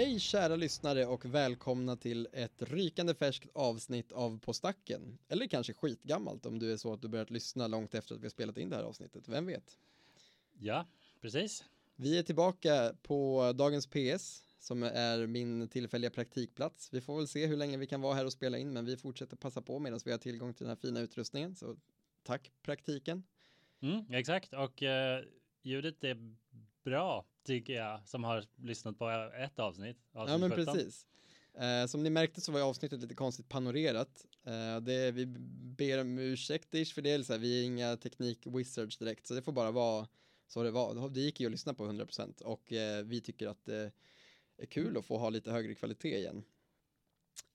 Hej kära lyssnare och välkomna till ett rykande färskt avsnitt av På stacken. Eller kanske skitgammalt om du är så att du börjat lyssna långt efter att vi har spelat in det här avsnittet. Vem vet? Ja, precis. Vi är tillbaka på dagens PS som är min tillfälliga praktikplats. Vi får väl se hur länge vi kan vara här och spela in men vi fortsätter passa på medan vi har tillgång till den här fina utrustningen. Så tack praktiken. Mm, exakt och eh, ljudet är bra jag som har lyssnat på ett avsnitt. avsnitt Ja men 17. precis. Eh, som ni märkte så var avsnittet lite konstigt panorerat. Eh, det, vi ber om ursäkt ish för det, så här, vi är inga teknik-wizards direkt, så det får bara vara så det var. Det gick ju att lyssna på 100% och eh, vi tycker att det är kul att få ha lite högre kvalitet igen.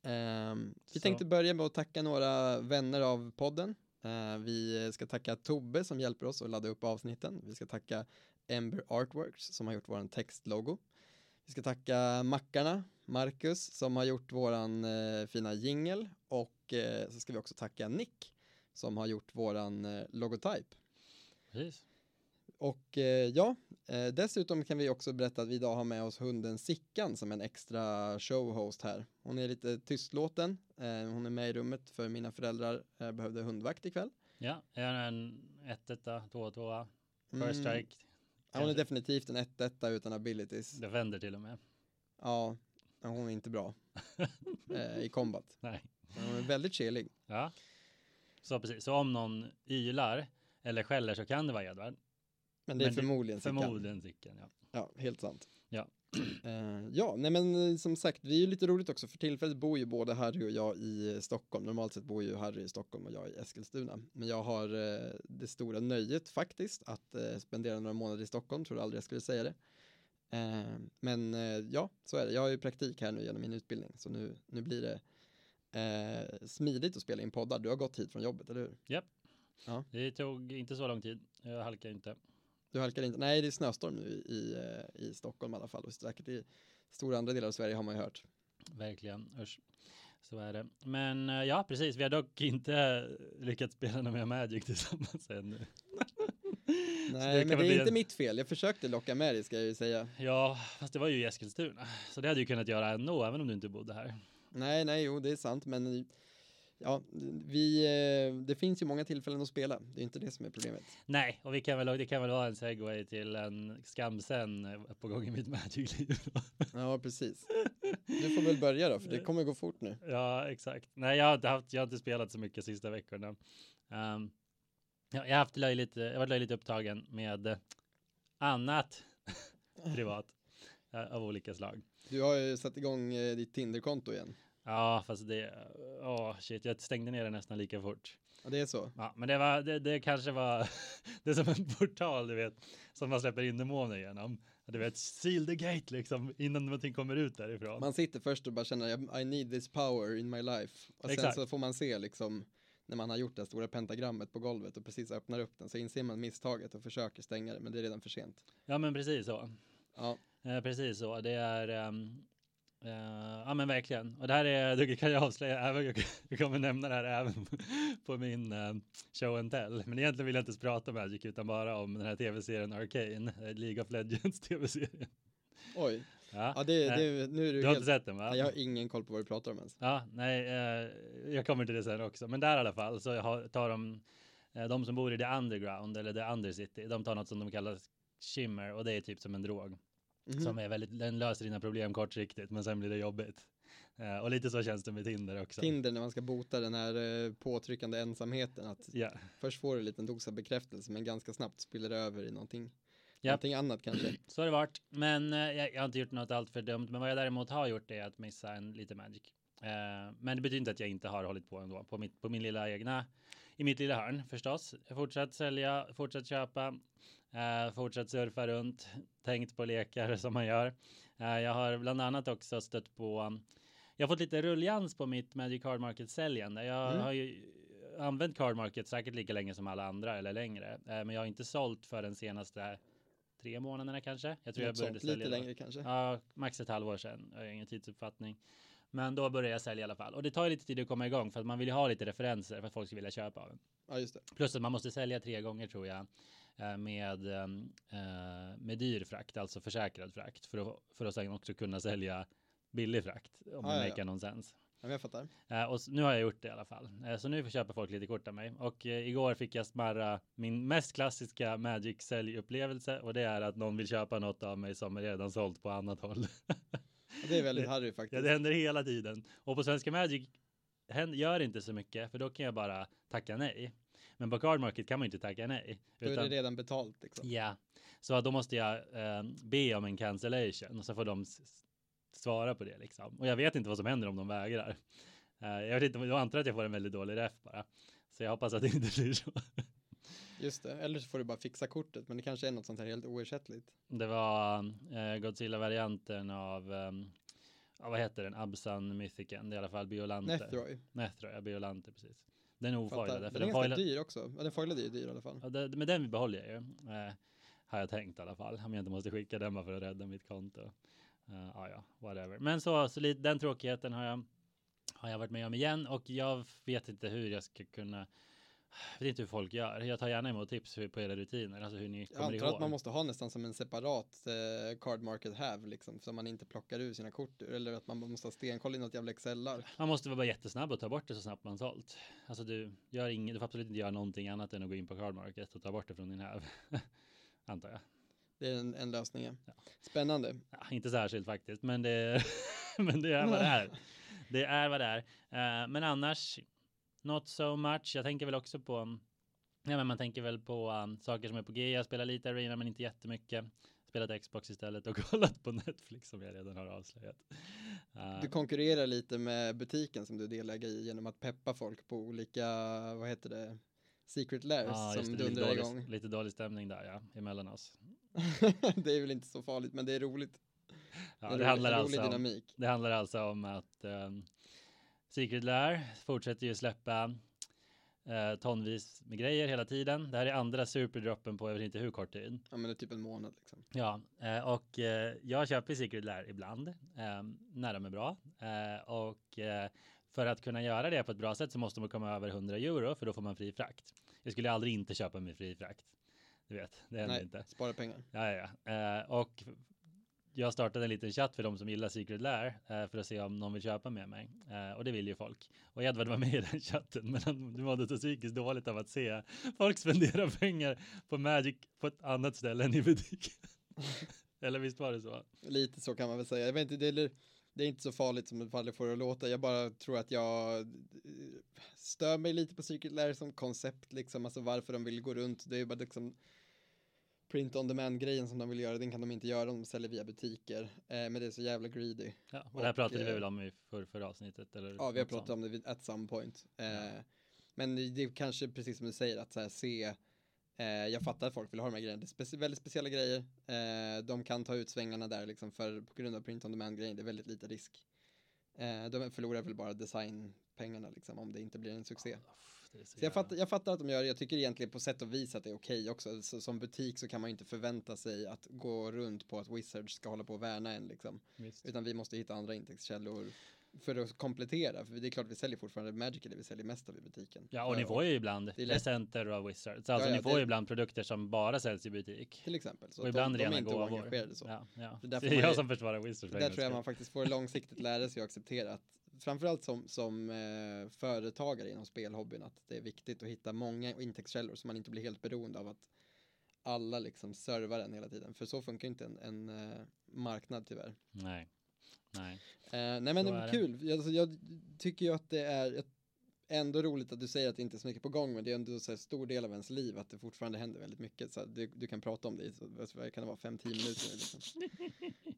Ehm, vi Så. tänkte börja med att tacka några vänner av podden. Eh, vi ska tacka Tobbe som hjälper oss att ladda upp avsnitten. Vi ska tacka Ember Artworks som har gjort våran textlogo. Vi ska tacka Mackarna, Marcus som har gjort våran eh, fina jingel och eh, så ska vi också tacka Nick som har gjort våran eh, logotyp. Precis. Och eh, ja, eh, dessutom kan vi också berätta att vi idag har med oss hunden Sickan som en extra showhost här. Hon är lite tystlåten, eh, hon är med i rummet för mina föräldrar eh, behövde hundvakt ikväll. Ja, jag är en 1-1, 2-2, Mm. first strike. Hon är definitivt en 1-1 utan abilities. Det vänder till och med. Ja, hon är inte bra eh, i combat. Nej. Hon är väldigt kelig. Ja. Så precis, så om någon ylar eller skäller så kan det vara Edvard. Men det är Men förmodligen Sickan. Förmodligen Sicken, ja. Ja, helt sant. Ja. Eh, ja, nej men eh, som sagt, det är ju lite roligt också, för tillfället bor ju både Harry och jag i eh, Stockholm. Normalt sett bor ju Harry i Stockholm och jag i Eskilstuna. Men jag har eh, det stora nöjet faktiskt att eh, spendera några månader i Stockholm, tror aldrig jag skulle säga det. Men ja, så är det. Jag har ju praktik här nu genom min utbildning, så nu, nu blir det smidigt att spela in poddar. Du har gått hit från jobbet, eller hur? Japp. Ja. Det tog inte så lång tid. Jag halkar inte. Du halkar inte? Nej, det är snöstorm nu i, i, eh, i Stockholm i alla fall och säkert i stora andra delar av Sverige har man ju hört. Verkligen, usch. Så är det. Men eh, ja, precis. Vi har dock inte lyckats spela mer Magic tillsammans ännu. Nej, kan men det bli är inte en- mitt fel. Jag försökte locka med dig ska jag ju säga. Ja, fast det var ju i Eskilstuna. Så det hade ju kunnat göra ändå, även om du inte bodde här. Nej, nej, jo, det är sant, men ja, vi, eh, det finns ju många tillfällen att spela. Det är inte det som är problemet. Nej, och vi kan väl, det kan väl vara en segway till en skamsen eh, på gång i mitt Magic-liv. Ja, precis. Du får väl börja då, för det kommer gå fort nu. ja, exakt. Nej, jag har inte haft, jag har inte spelat så mycket sista veckorna. Um, ja, jag har haft löjligt, jag har varit löjligt upptagen med eh, annat privat eh, av olika slag. Du har ju satt igång eh, ditt Tinder-konto igen. Ja, fast det, åh shit, jag stängde ner det nästan lika fort. Ja, det är så. Ja, men det var, det, det kanske var, det är som en portal, du vet, som man släpper in demoner genom. Du vet, seal the gate liksom, innan någonting kommer ut därifrån. Man sitter först och bara känner I need this power in my life. Och sen Exakt. så får man se liksom när man har gjort det stora pentagrammet på golvet och precis öppnar upp den så inser man misstaget och försöker stänga det men det är redan för sent. Ja, men precis så. Ja, Eh, precis så. Det är, ehm, eh, ja men verkligen. Och det här är, det kan jag avslöja, även, jag kommer nämna det här även på min eh, show and tell. Men egentligen vill jag inte ens prata om Magic utan bara om den här tv-serien Arcane, eh, League of Legends tv-serien. oj. Ja, Ja, det, det, nu är du, du har helt... inte sett den va? Jag har ingen koll på vad du pratar om ens. Ja, nej, eh, jag kommer till det sen också. Men där i alla fall så har, tar de, de som bor i the underground eller the undercity, de tar något som de kallar shimmer och det är typ som en drog. Mhm. Som är väldigt, den löser dina problem kortsiktigt men sen blir det jobbigt. Eh, och lite så känns det med Tinder också. Tinder när man ska bota den här eh, påtryckande ensamheten att Ja, först får du en liten dos av bekräftelse men ganska snabbt spiller det över i någonting, Japp. någonting annat kanske. så har det varit. Men eh, jag, har inte gjort något allt för dumt. Men vad jag däremot har gjort är att missa en lite Magic. Eh, men det betyder inte att jag inte har hållit på ändå på, mitt, på min lilla egna, i mitt lilla hörn förstås. Fortsatt sälja, fortsatt köpa, eh, fortsatt surfa runt, tänkt på lekar som man gör. Eh, jag har bland annat också stött på, jag har fått lite rullians på mitt Magic Card Market säljande. Jag Mm. har ju använt Card Market säkert lika länge som alla andra eller längre. Eh, men jag har inte sålt för den senaste tre månaderna kanske. Jag tror Något jag började sånt, lite sälja då. längre kanske. Ja, max ett halvår sedan. Jag har ingen tidsuppfattning. Men då började jag sälja i alla fall. Och det tar lite tid att komma igång för att man vill ju ha lite referenser för att folk ska vilja köpa av en. Ja, just det. Plus att man måste sälja tre gånger tror jag med, eh, med dyr frakt, alltså försäkrad frakt, för att, för att sen också kunna sälja billig frakt, om Ah, det ja, make någon sens. Ja, jag fattar. Eh, och nu har jag gjort det i alla fall. Eh, så nu köper folk lite kort av mig. Och eh, igår fick jag smarra min mest klassiska Magic säljupplevelse och det är att någon vill köpa något av mig som är redan sålt på annat håll. Det är väldigt harry ja, faktiskt. det händer hela tiden. Och på Svenska Magic gör inte så mycket för då kan jag bara tacka nej. Men på Card Market kan man inte tacka nej. Då är Utan- det redan betalt liksom. Ja, så då måste jag eh, be om en cancellation och så får de svara på det liksom. Och jag vet inte vad som händer om de vägrar. Eh, jag vet inte, jag antar att jag får en väldigt dålig ref bara. Så jag hoppas att det inte blir så. Just det, eller så får du bara fixa kortet, men det kanske är något sånt här helt oersättligt. Det var eh, Godzilla-varianten av, um, ja, vad heter den, Absan Mythicen, det är i alla fall Biolante. Nethroy. Nethroy, ja, Biolante precis. Den är Fattar. ofoilade. Den För är ganska dyr också. Ja, den foilade är ju dyr i alla fall. ja, det, men den behåller jag ju. Eh, har jag tänkt i alla fall. Om jag inte måste skicka den bara för att rädda mitt konto. Uh, ja, ja, whatever. Men så, så lite, den tråkigheten har jag, har jag varit med om igen och jag vet inte hur jag ska kunna jag vet inte hur folk gör. Jag tar gärna emot tips på era rutiner, alltså hur ni Jag kommer antar ihåg. att man måste ha nästan som en separat eh, card market have liksom, så man inte plockar ur sina kort eller att man måste ha stenkoll i något jävla Excel-ark. Man måste vara jättesnabb och ta bort det så snabbt man sålt. Alltså du gör inget, du får absolut inte göra någonting annat än att gå in på card market och ta bort det från din häv. Antar jag. Det är en, en lösning. ja. Ja. Spännande. Ja, inte särskilt faktiskt, men det, men det är vad det är. Det är vad det är. Eh, men annars, not so much. Jag tänker väl också på, ja men man tänker väl på um, saker som är på G. Jag spelar lite arena men inte jättemycket. Spelat Xbox istället och kollat på Netflix som jag redan har avslöjat. Eh, Du konkurrerar lite med butiken som du är delägare i genom att peppa folk på olika, vad heter det, secret lairs ja, som dundrar igång. lite dålig stämning där ja, emellan oss. det är väl inte så farligt, men det är roligt. Ja, det det, handlar alltså om. Det handlar alltså om att um, Secret Lair fortsätter ju släppa uh, tonvis med grejer hela tiden. Det här är andra superdroppen på jag vet inte hur kort tid. Ja, men det är typ en månad liksom. Ja, eh, och eh, jag köper Secret Lair ibland eh, när de är bra. Eh, och eh, för att kunna göra det på ett bra sätt så måste man komma över 100 euro för då får man fri frakt. Jag skulle aldrig inte köpa med fri frakt. Du vet, det händer Nej, inte. spara pengar. Ja, ja, ja. Eh, och jag startade en liten chatt för de som gillar Secret Lair eh, för att se om någon vill köpa med mig. Eh, och det vill ju folk. Och Edvard var med i den chatten, men han mådde så psykiskt dåligt av att se folk spendera pengar på Magic på ett annat ställe än i butiken. Eller visst var det så? Lite så kan man väl säga. Jag vet inte, det är, det är inte så farligt som det får det att låta. Jag bara tror att jag eh, stör mig lite på Secret Lair som koncept, liksom. Alltså varför de vill gå runt. Det är ju bara liksom print on demand grejen som de vill göra. Den kan de inte göra om de säljer via butiker. Eh, men det är så jävla greedy. Ja, och det här Och, pratade vi eh, väl om i för, förra avsnittet? Eller Ja, vi har pratat om det vid- at some point. Eh, Ja. Men det är kanske precis som du säger att så här, se eh, jag fattar att folk vill ha de här grejerna. Det är speci- väldigt speciella grejer. Eh, de kan ta ut svängarna där liksom för på grund av print on demand grejen. Det är väldigt lite risk. Eh, de förlorar väl bara designpengarna liksom om det inte blir en succé. Så jag fattar, jag fattar att de gör det. Jag tycker egentligen på sätt och vis att det är okej också. Så, som butik så kan man inte förvänta sig att gå runt på att Wizards ska hålla på och värna en liksom. Visst. Utan vi måste hitta andra intäktskällor för att komplettera. För det är klart vi säljer fortfarande Magic det vi säljer mest av i butiken. Ja, och ni får ju ibland presenter av Wizards. Alltså Ja, ja, ni får ju ibland produkter som bara säljs i butik. Till exempel. Så Och ibland de, de är inte gåvor. oengagerade så. Ja, ja. För Det är jag som försvarar Wizards. Där tror jag man faktiskt får långsiktigt lära sig att acceptera att framförallt som, som eh, företagare inom spelhobbyn att det är viktigt att hitta många intäktskällor så man inte blir helt beroende av att alla liksom servar en hela tiden. För så funkar inte en, en eh, marknad tyvärr. Nej. Nej. Eh, nej men det är är det. kul. Jag, alltså, jag tycker ju att det är ett, ändå roligt att du säger att det inte är så mycket på gång men det är ändå här stor del av ens liv att det fortfarande händer väldigt mycket. Så du, du kan prata om det i, så, vad kan det vara, fem, tio minuter. Liksom.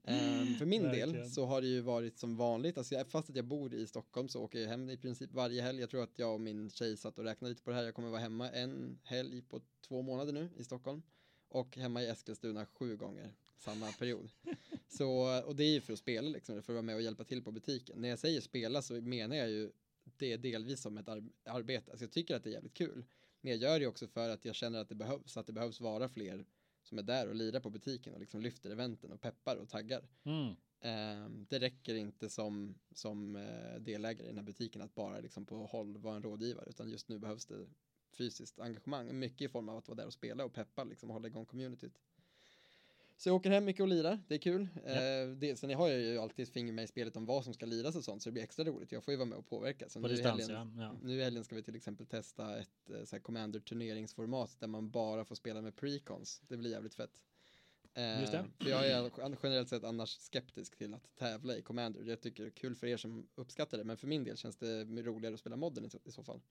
Ehm, för min del Verkligen. så har det ju varit som vanligt, alltså jag, fast att jag bor i Stockholm så åker jag hem i princip varje helg. Jag tror att jag och min tjej satt och räknade lite på det här. Jag kommer vara hemma en helg på två månader nu i Stockholm och hemma i Eskilstuna sju gånger samma period. Så, och det är ju för att spela liksom, för att vara med och hjälpa till på butiken. När jag säger spela så menar jag ju det delvis som ett ar- arbete. Alltså jag tycker att det är jävligt kul. Men jag gör det också för att jag känner att det behövs, att det behövs vara fler som är där och lirar på butiken och liksom lyfter eventen och peppar och taggar. Mm. Ehm, det räcker inte som, som eh, delägare i den här butiken att bara liksom på håll vara en rådgivare utan just nu behövs det fysiskt engagemang, mycket i form av att vara där och spela och peppa liksom och hålla igång communityt. Så jag åker hem mycket och lirar, det är kul. Ja. Eh, det, sen har jag ju alltid ett finger med i spelet om vad som ska liras och sånt, så det blir extra roligt. Jag får ju vara med och påverka. Så På nu distans, helgen, ja. nu i helgen ska vi till exempel testa ett eh, så här commander turneringsformat där man bara får spela med precons. Det blir jävligt fett. Eh, Just det. För jag är generellt sett annars skeptisk till att tävla i commander. Jag tycker det är kul för er som uppskattar det, men för min del känns det roligare att spela modden i så fall.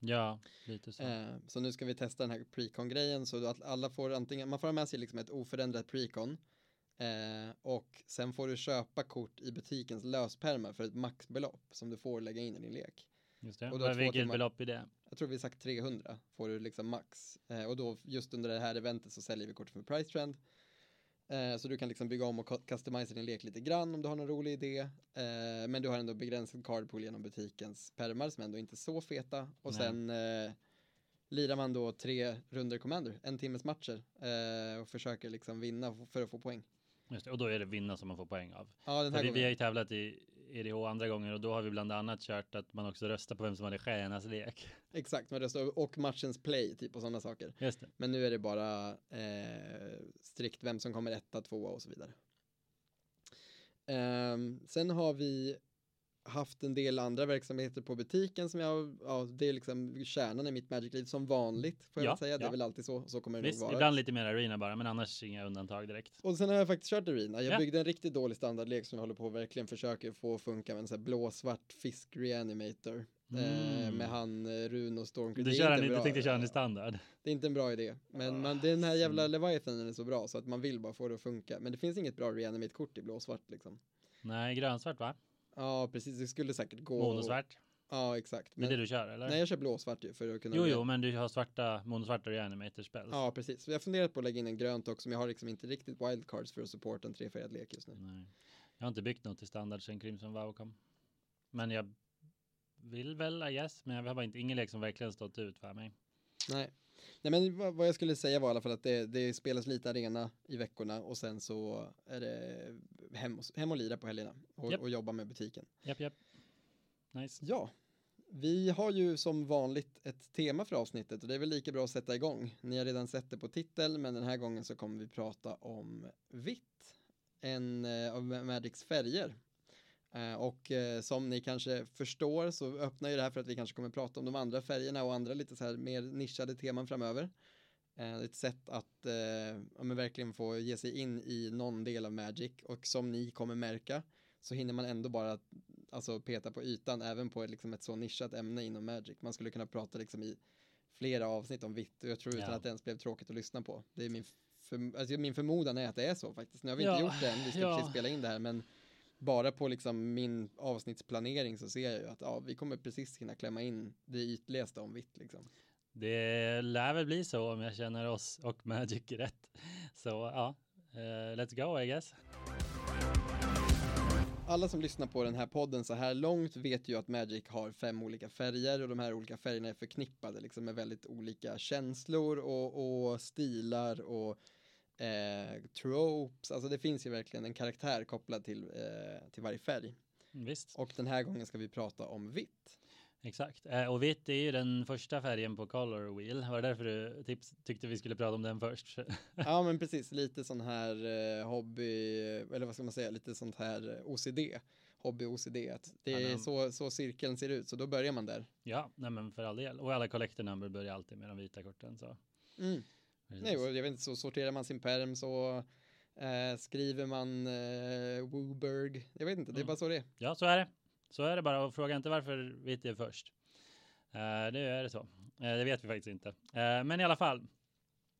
Ja, lite så. Eh, så nu ska vi testa den här precon-grejen så att alla får antingen, man får ha med sig liksom ett oförändrat precon eh, och sen får du köpa kort i butikens löspermar för ett maxbelopp som du får lägga in i din lek. Just det. och då Vilket timmar- belopp är det? Jag tror vi sagt 300 får du liksom max. Eh, och då just under det här eventet så säljer vi kort för price trend. Eh, så du kan liksom bygga om och cu- customisa din lek lite grann om du har någon rolig idé. Eh, men du har ändå begränsad card pool genom butikens permar som ändå inte är så feta. Och Nej. sen eh, lirar man då tre runder commander, en timmes matcher. Och försöker liksom vinna för att få poäng. Just det. Och då är det vinna som man får poäng av. Ja, den här vi, vi har ju tävlat i EDH andra gånger och då har vi bland annat kört att man också röstar på vem som hade stjärnas lek. Exakt, man röstar och matchens play typ och sådana saker. Just det. Men nu är det bara eh, strikt vem som kommer etta, tvåa och så vidare. Ehm, sen har vi haft en del andra verksamheter på butiken som jag, ja, det är liksom kärnan i mitt Magic-liv som vanligt får jag Ja, säga. Det är ja. väl alltid så, så kommer det Visst, nog vara. ibland lite mer arena bara, men annars inga undantag direkt. Och sen har jag faktiskt kört Arena. Jag Ja. byggde en riktigt dålig standardlek som jag håller på att verkligen försöker få att funka med en sån här blåsvart fisk reanimator. Eh, Mm. med han eh, Rune och Stormcrew. Du, kör inte bra. du tänkte köra den i standard? Det är inte en bra idé. Men Ah, man, den här jävla synd. Leviathanen är så bra så att man vill bara få det att funka. Men det finns inget bra reanimate-kort i blåsvart liksom. Nej, grönsvart va? Ja, precis. Det skulle säkert gå. Monosvart? Ja, exakt. Det Men, det du kör eller? nej, jag kör blåsvart ju för att kunna. jo, jo, men du har svarta, monosvarta reanimator spells. Ja, precis. Så jag har funderat på att lägga in en grönt också, men jag har liksom inte riktigt wildcards för att supporta en trefärgad lek just nu. Nej. Jag har inte byggt något i standard sen Crimson WoW kom. Men jag vill väl, I guess, men jag har bara inte ingen lek som verkligen stått ut för mig. Nej. Nej, men vad, jag skulle säga var i alla fall att det, det spelas lite arena i veckorna och sen så är det hem och, hem och lira på helgerna och, Japp. och jobba med butiken. Japp, japp. Nice. Ja, vi har ju som vanligt ett tema för avsnittet och det är väl lika bra att sätta igång. Ni har redan sett det på titel, men den här gången så kommer vi prata om vitt, en eh, av Magics färger. Eh, och eh, som ni kanske förstår så öppnar ju det här för att vi kanske kommer prata om de andra färgerna och andra lite så här mer nischade teman framöver. Eh, ett sätt att ja, verkligen få ge sig in i någon del av Magic och som ni kommer märka så hinner man ändå bara alltså peta på ytan även på liksom ett så nischat ämne inom Magic. Man skulle kunna prata liksom i flera avsnitt om vitt och jag tror utan Ja. att det ens blev tråkigt att lyssna på. Det är min, för, alltså min förmodan är att det är så faktiskt. Nu har vi Ja, inte gjort det än, vi ska ja. precis spela in det här men bara på liksom min avsnittsplanering så ser jag ju att ja, vi kommer precis hinna klämma in det ytligaste om vitt liksom. Det lär väl bli så om jag känner oss och Magic rätt. Så ja, eh, let's go I guess. Alla som lyssnar på den här podden så här långt vet ju att Magic har fem olika färger och de här olika färgerna är förknippade liksom med väldigt olika känslor och, och stilar och eh, tropes. Alltså det finns ju verkligen en karaktär kopplad till, eh, till varje färg. Visst, Och den här gången ska vi prata om vitt. exakt. Eh, och vitt är ju den första färgen på Color Wheel. Var det därför du tips, tyckte vi skulle prata om den först? Ja men precis, lite sån här eh, hobby, eller vad ska man säga, lite sånt här eh, OCD. Hobby OCD, att det är så, så cirkeln ser ut, så då börjar man där. ja, nej men för all del. Och alla collector number börjar alltid med de vita korten. Så. Mm. Nej, jag vet inte, så sorterar man sin perm så eh, skriver man eh, Wooberg. Jag vet inte, det är Mm. bara så det är. Ja, så är det. Så är det bara och fråga inte varför vitt är först. Eh, det är det så. Eh, det vet vi faktiskt inte. Eh, men i alla fall.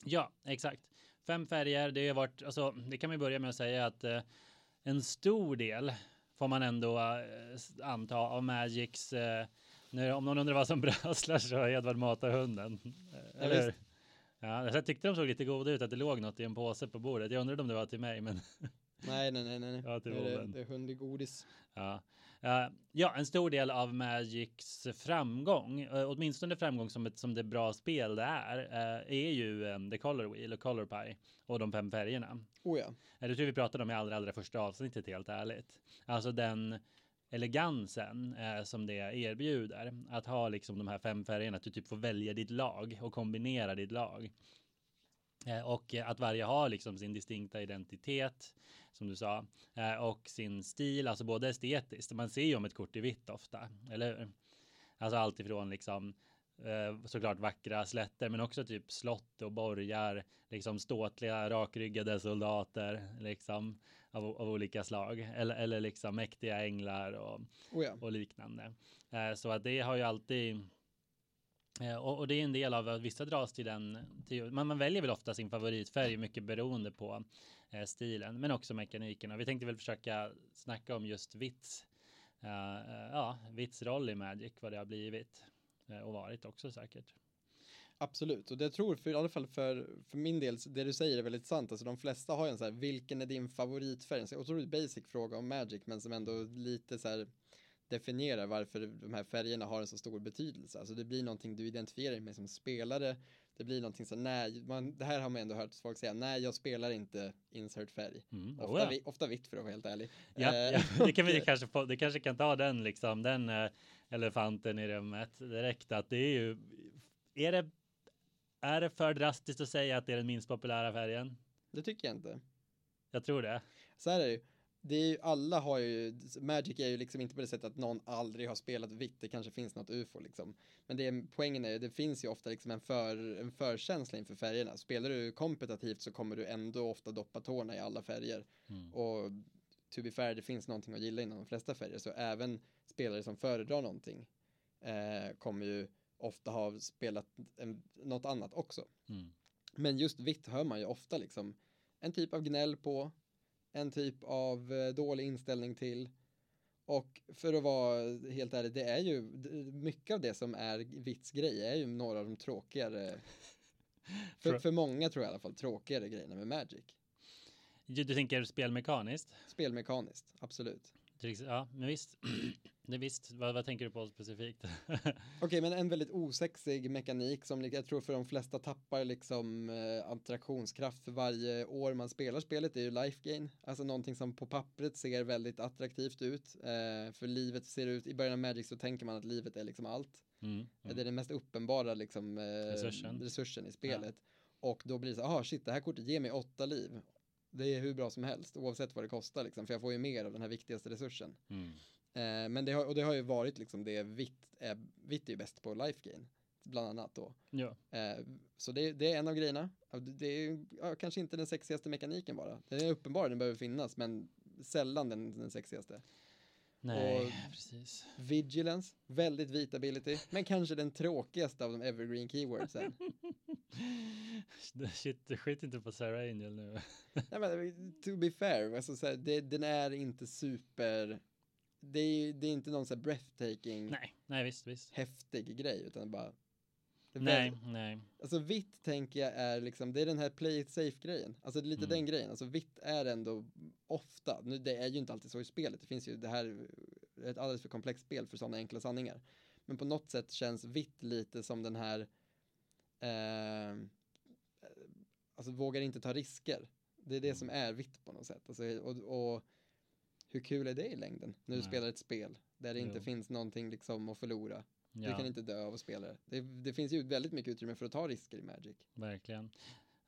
Ja, exakt. Fem färger. Det har varit, alltså, det kan vi börja med att säga att eh, en stor del får man ändå eh, anta av Magics. Nu, om någon undrar vad som bröslar så är Edvard matar hunden. Eller hur? Ja, jag tyckte de såg lite goda ut att det låg något i en påse på bordet. Jag undrade om det var till mig, men Nej, nej, nej, nej. Ja, till Nu är det, det är hundigodis. Ja. Eh, ja, en stor del av Magics framgång, uh, åtminstone framgång som, ett, som det bra spel det är, eh, är ju um, The Color Wheel och Color Pie och de fem färgerna. Oh ja. Eh, Det tror vi pratade om i allra, allra första avsnittet helt ärligt. Alltså den elegansen eh, som det erbjuder. Att ha liksom de här fem färgerna, att du typ får välja ditt lag och kombinera ditt lag. Eh, och att varje har liksom sin distinkta identitet, som du sa, eh, och sin stil, alltså både estetiskt. Man ser ju om ett kort är vitt ofta, eller hur? Alltså alltifrån liksom eh, såklart vackra slätter, men också typ slott och borgar, liksom ståtliga rakryggade soldater, liksom av, av olika slag, eller, eller liksom mäktiga änglar och, Oh ja. och liknande. Eh, så att det har ju alltid eh, och, och det är en del av att vissa dras till den. Till, man, man väljer väl ofta sin favoritfärg mycket beroende på eh, stilen, men också mekaniken. Och vi tänkte väl försöka snacka om just Vitts, eh, eh, ja, Vitts roll i Magic, vad det har blivit eh, och varit också säkert. Absolut, och det tror för i alla fall för, för min del, det du säger är väldigt sant. Alltså de flesta har ju en så här, vilken är din favoritfärg? En otroligt basic fråga om Magic, men som ändå lite så här definierar varför de här färgerna har en så stor betydelse. Alltså det blir någonting du identifierar dig med som spelare. Det blir någonting så nej, man, det här har man ändå hört folk säga, nej jag spelar inte insert färg. Mm. Ofta, Oh, ja. vi, ofta vitt för att vara helt ärlig. Ja, Eh, ja, det kan vi kanske få, det kanske kan ta den liksom, den eh, elefanten i rummet direkt att det är ju, är det, är det för drastiskt att säga att det är den minst populära färgen? Det tycker jag inte. Jag tror det. Så här är det ju. Det är ju, alla har ju, Magic är ju liksom inte på det sättet att någon aldrig har spelat vitt, det kanske finns något ufo liksom. Men det är, poängen är ju, det finns ju ofta liksom en, för, en förkänsla inför färgerna. Spelar du kompetitivt så kommer du ändå ofta doppa tårna i alla färger. Mm. Och to be fair, det finns någonting att gilla inom de flesta färger, så även spelare som föredrar någonting eh, kommer ju ofta ha spelat en, något annat också. Mm. Men just vitt hör man ju ofta liksom en typ av gnäll på, en typ av eh, dålig inställning till. Och för att vara helt ärlig, det är ju mycket av det som är vitts grej är ju några av de tråkigare, för, för många tror jag i alla fall, tråkigare grejerna med Magic. Du, du tänker spelmekaniskt? Spelmekaniskt, absolut. Ja, men visst. Är visst. Vad, vad tänker du på specifikt? Okej, men en väldigt osexig mekanik som jag tror för de flesta tappar liksom eh, attraktionskraft för varje år man spelar spelet är ju life gain. Alltså någonting som på pappret ser väldigt attraktivt ut. Eh, för livet ser ut, i början av Magic så tänker man att livet är liksom allt. Mm. Mm. Det är den mest uppenbara liksom, eh, Resursen. resursen i spelet. Och då blir det så, ah shit, det här kortet ger mig åtta liv. Det är hur bra som helst, oavsett vad det kostar liksom, för jag får ju mer av den här viktigaste resursen. Mm. Eh, men det har, och det har ju varit liksom det vitt är, vitt är ju bäst på life gain, bland annat då. Ja. Eh, så det, det är en av grejerna. Det är ja, kanske inte den sexigaste mekaniken bara. Den är uppenbar, den behöver finnas, men sällan den, den sexigaste. Nej, Och- precis. Vigilance, väldigt vit ability, men kanske den tråkigaste av de evergreen keywordsen. Shit, skit inte på Sarah Angel nu. Nej, men, to be fair, alltså, så här, det, den är inte super, det är, det är inte någon så här breathtaking, Nej, nej visst, visst. häftig grej, utan bara Nej, väl- nej. Alltså vitt tänker jag är liksom, det är den här play it safe grejen. Alltså lite Mm. den grejen. Alltså vitt är ändå ofta, nu det är ju inte alltid så i spelet, det finns ju det här, är ett alldeles för komplext spel för sådana enkla sanningar. Men på något sätt känns vitt lite som den här, eh, alltså vågar inte ta risker. Det är det som är vitt på något sätt. Alltså, och, och hur kul är det i längden när du Nej. spelar ett spel där det inte Jo. finns någonting liksom att förlora. Du Ja, kan inte dö av att spela det. det. Det finns ju väldigt mycket utrymme för att ta risker i Magic. verkligen.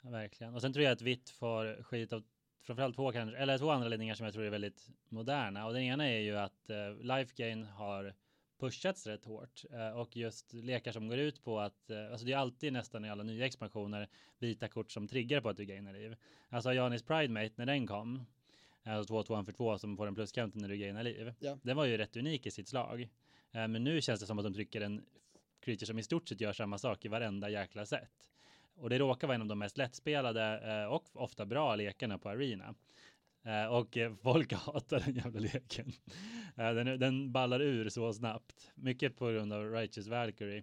Verkligen. Och sen tror jag att vitt får skit av framförallt två kanske, eller två andra ledningar som jag tror är väldigt moderna. Och den ena är ju att eh, life gain har pushats rätt hårt eh, och just lekar som går ut på att, eh, alltså det är alltid nästan i alla nya expansioner vita kort som triggar på att du gainar liv. Alltså Janis Pride Mate när den kom, alltså 2 2 för 2 som får en pluscounter när du gainar liv. Ja. Den var ju rätt unik i sitt slag. Eh, men nu känns det som att de trycker en creature som i stort sett gör samma sak i varenda jäkla sätt. Och det råkar vara en av de mest lättspelade eh, och ofta bra lekarna på Arena. Eh, och eh, folk hatar den jävla leken. Eh, den, den ballar ur så snabbt. Mycket på grund av Righteous Valkyrie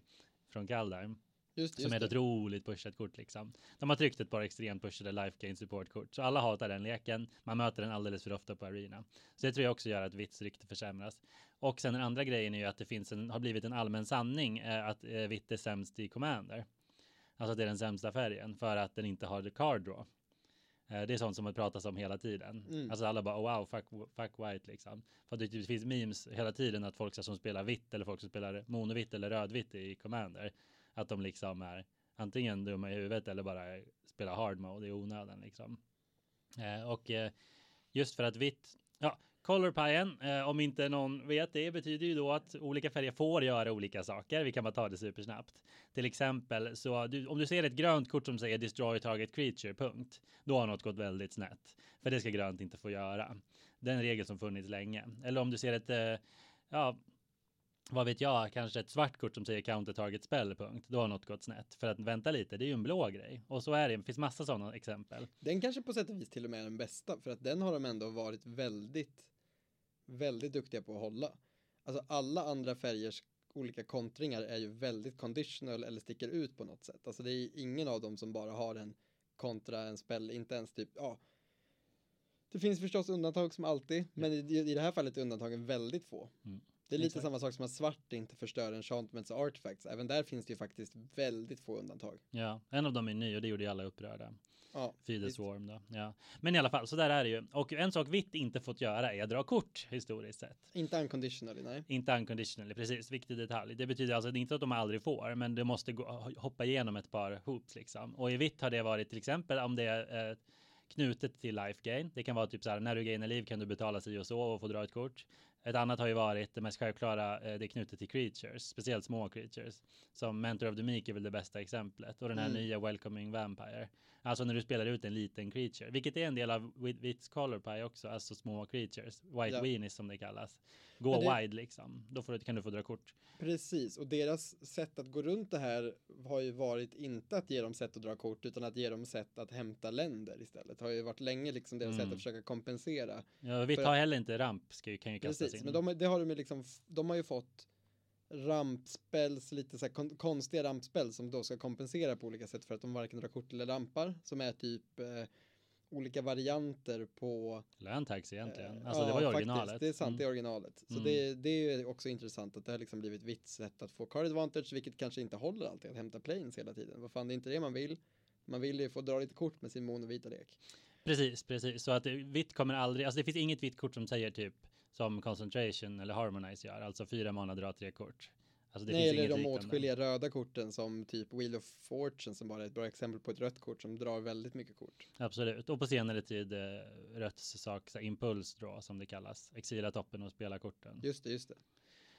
från Kaldheim. Just, Som just är ett det. otroligt pushat kort liksom. De har tryckt ett par extremt pushade life gain support kort. Så alla hatar den leken. Man möter den alldeles för ofta på arena. Så det tror jag också gör att Vitts rykte försämras. Och sen den andra grejen är ju att det finns en, har blivit en allmän sanning eh, att eh, Vitt är sämst i Commander. Alltså att det är den sämsta färgen för att den inte har the card draw. Eh, Det är sånt som det pratas om hela tiden. Mm. Alltså alla bara oh, wow, fuck, fuck white liksom. För det typ finns memes hela tiden att folk som spelar vitt eller folk som spelar monovitt eller rödvitt i Commander. Att de liksom är antingen dumma i huvudet eller bara spelar hard mode i onödan liksom. Eh, och eh, just för att vitt, ja, color pien, eh, om inte någon vet det, betyder ju då att olika färger får göra olika saker. Vi kan bara ta det supersnabbt. Till exempel så du, om du ser ett grönt kort som säger destroy target creature, punkt. Då har något gått väldigt snett. För det ska grönt inte få göra. Den regel som funnits länge. Eller om du ser ett, eh, ja, vad vet jag, kanske ett svart kort som säger counter target spell, punkt. Då har något gått snett. För att vänta lite, det är ju en blå grej. Och så är det, det finns massa sådana exempel. Den kanske på sätt och vis till och med är den bästa, för att den har de ändå varit väldigt, väldigt duktiga på att hålla. Alltså alla andra färgers olika kontringar är ju väldigt conditional eller sticker ut på något sätt. Alltså det är ingen av dem som bara har en kontra en spel, inte ens typ, ja. Det finns förstås undantag som alltid, men i, i det här fallet är undantagen väldigt få. Mm. Det är lite Exakt. samma sak som att svart inte förstör enchantments och artifacts. Även där finns det ju faktiskt väldigt få undantag. Ja, en av dem är ny och det gjorde ju alla upprörda. Ja, Feed. Swarm då. Ja. Men i alla fall, så där är det ju. Och en sak vitt inte fått göra är att dra kort historiskt sett. Inte unconditionally, nej. Inte unconditionally, precis, viktig detalj. Det betyder alltså inte att de aldrig får, men det måste gå, hoppa igenom ett par hoops liksom. Och i vitt har det varit till exempel om det är eh, knutet till life gain. Det kan vara typ så här, när du gainar liv kan du betala sig och så och få dra ett kort. Ett annat har ju varit det mest självklara, eh, det är knutet till creatures, speciellt små creatures. Som Mentor of the Meek är väl det bästa exemplet. Och den här Mm. nya Welcoming Vampire. Alltså när du spelar ut en liten creature, vilket är en del av Wit- Wits Color Pie också, alltså små creatures. White Ja. Weenies som det kallas. Gå det- wide liksom. Då får du, kan du få dra kort. Precis, och deras sätt att gå runt det här har ju varit inte att ge dem sätt att dra kort utan att ge dem sätt att hämta länder istället. Har ju varit länge liksom deras sätt Mm. att försöka kompensera. Ja, vitt För- har heller inte ramp, ska ju, kan ju kastas Precis, in. men de, det har de liksom, de har ju fått rampspells, lite så här kon, konstiga rampspel som då ska kompensera på olika sätt för att de varken drar kort eller rampar som är typ eh, olika varianter på Landtags egentligen. Eh, Alltså det var ju faktiskt. originalet. Det är sant, Mm. det är originalet. Så Mm. det, det är ju också intressant att det har liksom blivit vitt sätt att få card advantage, vilket kanske inte håller alltid att hämta planes hela tiden. Vad fan, det är inte det man vill. Man vill ju få dra lite kort med sin monovita lek. Precis, precis. Så att vitt kommer aldrig, alltså det finns inget vitt kort som säger typ som concentration eller harmonize gör, alltså fyra mana dra tre kort. Alltså det Nej, eller de åtskilliga röda korten som typ Wheel of Fortune som bara är ett bra exempel på ett rött kort som drar väldigt mycket kort. Absolut. Och på senare tid eh, rötts sak, impuls draw som det kallas. Exila toppen och spela korten. Just det, just det.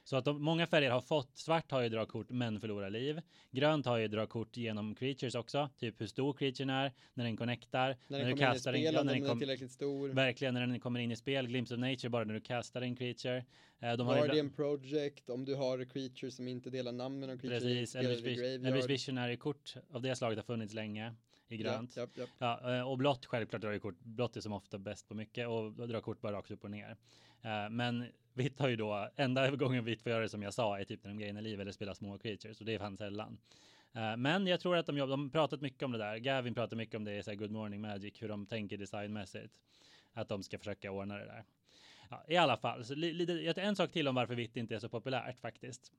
Så att de, många färger har fått, svart har ju dra kort men förlorar liv. Grönt har ju dra kort genom creatures också, typ hur stor creaturen är, när den connectar, När när, den du kommer in i kastar en, spel, om när den den är kom, tillräckligt stor. verkligen när den kommer in i spel, Glimpse of Nature bara när du kastar en creature. Eh, de har Guardian Project, om du har creatures som inte delar namn med någon creature. Precis, spelar Elvish, i Vis- graveyard. Elvish Visionary kort av det slaget har funnits länge i grönt. Ja, ja, ja. Ja, eh, och blått självklart drar ju kort. Blått är som ofta bäst på mycket och drar kort bara rakt upp och ner. Eh, men vitt har ju då, enda gången vitt får göra det som jag sa är typ när de gainar liv eller spelar små creatures och det är fan sällan. Eh, men jag tror att de jobbar, de pratat mycket om det där. Gavin pratar mycket om det i Good Morning Magic, hur de tänker designmässigt. Att de ska försöka ordna det där. Ja, I alla fall, så li, lite, jag tar en sak till om varför vitt inte är så populärt faktiskt.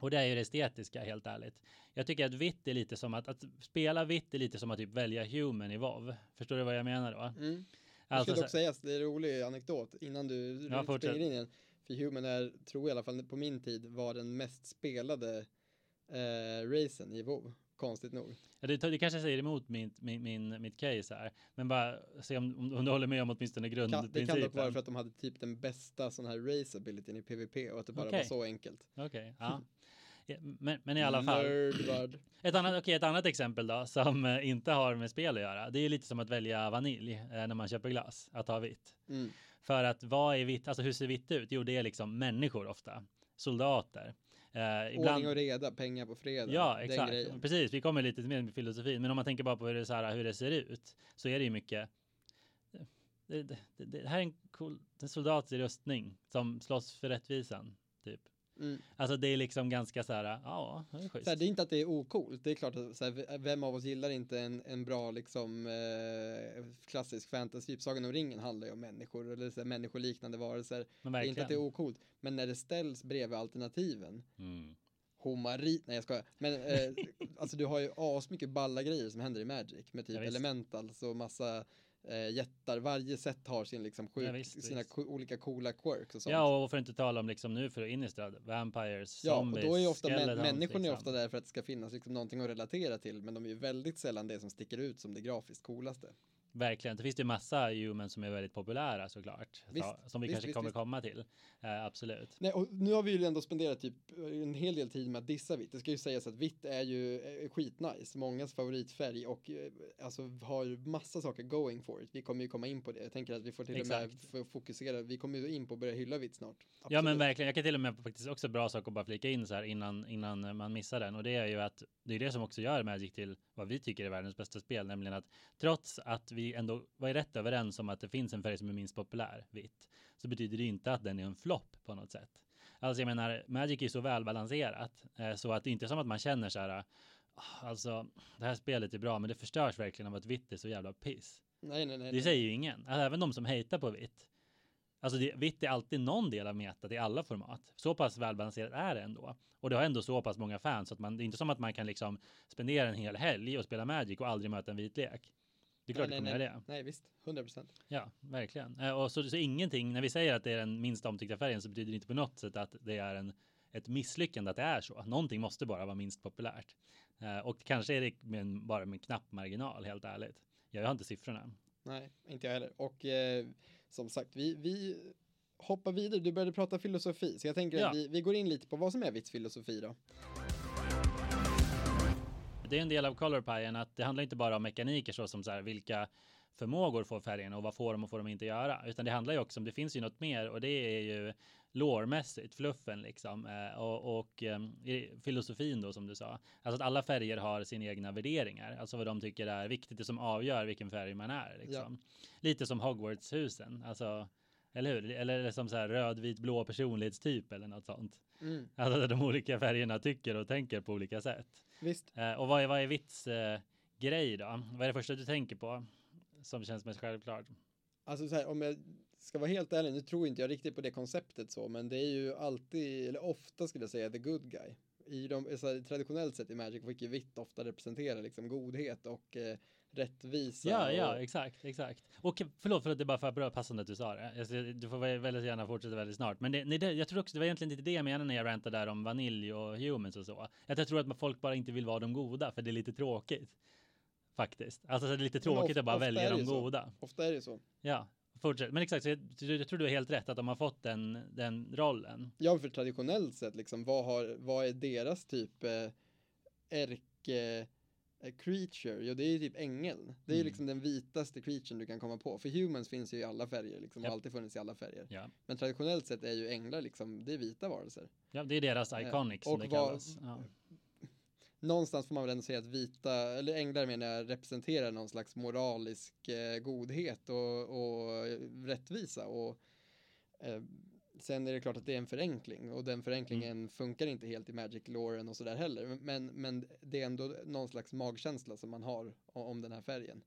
Och det är ju det estetiska helt ärligt. Jag tycker att vitt är lite som att, att spela vitt är lite som att typ välja human i WoW. Förstår du vad jag menar då? Mm. Det Alltså, ska dock sägas, det är en rolig anekdot innan du Ja, springer in igen. För Human är, tror jag i alla fall på min tid, var den mest spelade eh, racen i WoW. Konstigt nog. ja, det, det kanske säger emot min, min, min, mitt case här. Men bara se om, om, om du håller med om åtminstone Kan, grundprincipen. det kan dock vara för att de hade typ den bästa sån här race abilityn i PVP och att det bara Okej. var så enkelt. Okej, ja. ja. Men, men i alla fall. Nerdbud. Ett annat, okej, ett annat exempel då som eh, inte har med spel att göra. Det är lite som att välja vanilj eh, när man köper glass, att ha vitt. Mm. För att vad är vitt, alltså hur ser vitt ut? Jo, det är liksom människor ofta, soldater. Eh, ibland, Ordning och reda, pengar på fredag. Ja, exakt. Precis, vi kommer lite mer med filosofin, men om man tänker bara på hur det, så här, hur det ser ut så är det ju mycket. Det, det, det, det här är en, cool, en soldat i rustning som slåss för rättvisan, typ. Mm. Alltså det är liksom ganska så här, ja, det är schysst. Så här, det är inte att det är ocoolt. Det är klart att så här, vem av oss gillar inte en, en bra liksom eh, klassisk fantasy. Typ Sagan om ringen handlar ju om människor eller så här, människoliknande varelser. Det är inte att det är ocoolt. Men när det ställs bredvid alternativen. Mm. Homari, nej jag skojar. Men eh, alltså du har ju asmycket balla grejer som händer i Magic med typ Ja, elementals och massa eh, jättar. Varje set har sin liksom sjuk, Ja, visst, sina visst. olika coola quirks och sånt. Ja, och för att inte tala om liksom nu för Innistrad, Vampires, Ja, Zombies, och då är ju ofta män, människorna är liksom. ofta där för att det ska finnas liksom någonting att relatera till, men de är ju väldigt sällan det som sticker ut som det grafiskt coolaste. Verkligen, det finns det ju massa humans som är väldigt populära såklart. Visst, så, som vi visst, kanske visst, kommer komma till. Eh, absolut. Nej, och nu har vi ju ändå spenderat typ en hel del tid med att dissa vitt. Det ska ju sägas att vitt är ju eh, skitnice, mångas favoritfärg och eh, alltså har massa saker going for it. Vi kommer ju komma in på det. Jag tänker att vi får till och med Exakt. fokusera. Vi kommer ju in på att börja hylla vitt snart. Ja men Absolut. verkligen, jag kan till och med faktiskt också bra sak att bara flika in så här innan, innan man missar den och det är ju att det är det som också gör Magic till vad vi tycker är världens bästa spel, nämligen att trots att vi ändå var rätt överens om att det finns en färg som är minst populär, vitt, så betyder det inte att den är en flopp på något sätt. Alltså jag menar, Magic är så välbalanserat eh, så att det inte är som att man känner så här, "Ah, alltså det här spelet är bra men det förstörs verkligen av att vitt är så jävla piss. Nej, nej, nej. Det säger ju ingen. Alltså, även de som hatar på vitt. Alltså det, vitt är alltid någon del av metat i alla format. Så pass välbalanserat är det ändå. Och det har ändå så pass många fans att man, det är inte som att man kan liksom spendera en hel helg och spela Magic och aldrig möta en vit lek. Det är klart nej, det kommer nej. göra det. nej, visst. 100 procent. Ja, verkligen. Eh, Och så, så ingenting, när vi säger att det är den minst omtyckta färgen så betyder det inte på något sätt att det är en, ett misslyckande att det är så. Någonting måste bara vara minst populärt. Eh, Och kanske är det med en, bara med en knapp marginal, helt ärligt. Jag har inte siffrorna. Nej, inte jag heller. Och eh, som sagt, vi, vi hoppar vidare. Du började prata filosofi, så jag tänker Ja. att vi, vi går in lite på vad som är vitt filosofi då. Det är en del av color pien att det handlar inte bara om mekaniker så som så här vilka förmågor får färgerna och vad får de och får de inte göra, utan det handlar ju också om det finns ju något mer och det är ju lårmässigt, fluffen liksom eh, och, och eh, i filosofin då som du sa. Alltså att alla färger har sina egna värderingar, alltså vad de tycker är viktigt, det som avgör vilken färg man är liksom. Lite som Hogwarts-husen, alltså eller hur? Eller som så här röd, vit, blå personlighetstyp eller något sånt. Mm. Alltså de olika färgerna tycker och tänker på olika sätt. Visst. Eh, och vad är, vad är vits eh, grej då? Vad är det första du tänker på? Som känns mest självklart. Alltså så här, om jag ska vara helt ärlig, nu tror inte jag riktigt på det konceptet så, men det är ju alltid, eller ofta skulle jag säga, the good guy. I de, här, traditionellt sett i Magic fick ju vitt ofta representera liksom godhet och eh, rättvisa. Ja, ja, och, exakt, exakt. Och förlåt för att det bara för bra passande att du sa det. Du får väl- väldigt gärna fortsätta väldigt snart. Men det, nej, det, jag tror också det var egentligen inte det jag menade när jag rantade där om vanilj och humans och så. Att jag tror att folk bara inte vill vara de goda för det är lite tråkigt. Faktiskt. Alltså så är det lite tråkigt ofta- att bara välja det de så. goda. Ofta är det så. Ja, fortsätt. Men exakt, så jag, jag tror du har helt rätt att de har fått den, den rollen. Ja, för traditionellt sett liksom, vad, har, vad är deras typ eh, ärke creature? Jo, det är ju typ ängeln. Det är ju Mm. liksom den vitaste creaturen du kan komma på. För humans finns ju i alla färger, liksom, Japp. har alltid funnits i alla färger. Ja. Men traditionellt sett är ju änglar liksom, det är vita varelser. Ja, det är deras Eh, iconic som och det kallas. Ja. Någonstans får man väl ändå säga att vita, eller änglar menar jag, representerar någon slags moralisk eh, godhet och, och rättvisa. Och eh, sen är det klart att det är en förenkling och den förenklingen Mm. funkar inte helt i Magic-loren och sådär heller. Men, men det är ändå någon slags magkänsla som man har om den här färgen.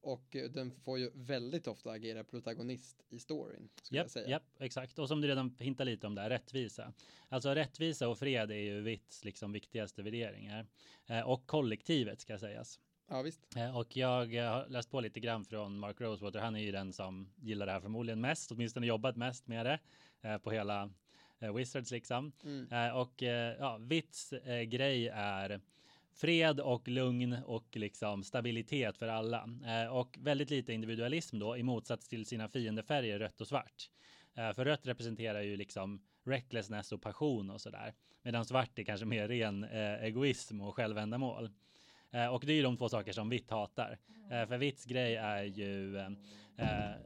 Och eh, den får ju väldigt ofta agera protagonist i storyn, Japp, säga. japp, exakt. Och som du redan hintar lite om där, rättvisa. Alltså rättvisa och fred är ju Vitts liksom viktigaste värderingar. Eh, och kollektivet ska sägas. Ja, visst. Eh, och jag har läst på lite grann från Mark Rosewater. Han är ju den som gillar det här förmodligen mest, åtminstone jobbat mest med det på hela eh, Wizards liksom. Mm. Eh, och eh, ja, Vitts eh, grej är fred och lugn och liksom stabilitet för alla. Eh, och väldigt lite individualism då i motsats till sina fiendefärger rött och svart. Eh, för rött representerar ju liksom recklessness och passion och sådär. Medan svart är kanske mer ren eh, egoism och självändamål. Eh, och det är ju de två saker som vitt hatar. Eh, för vitts grej är ju eh, eh,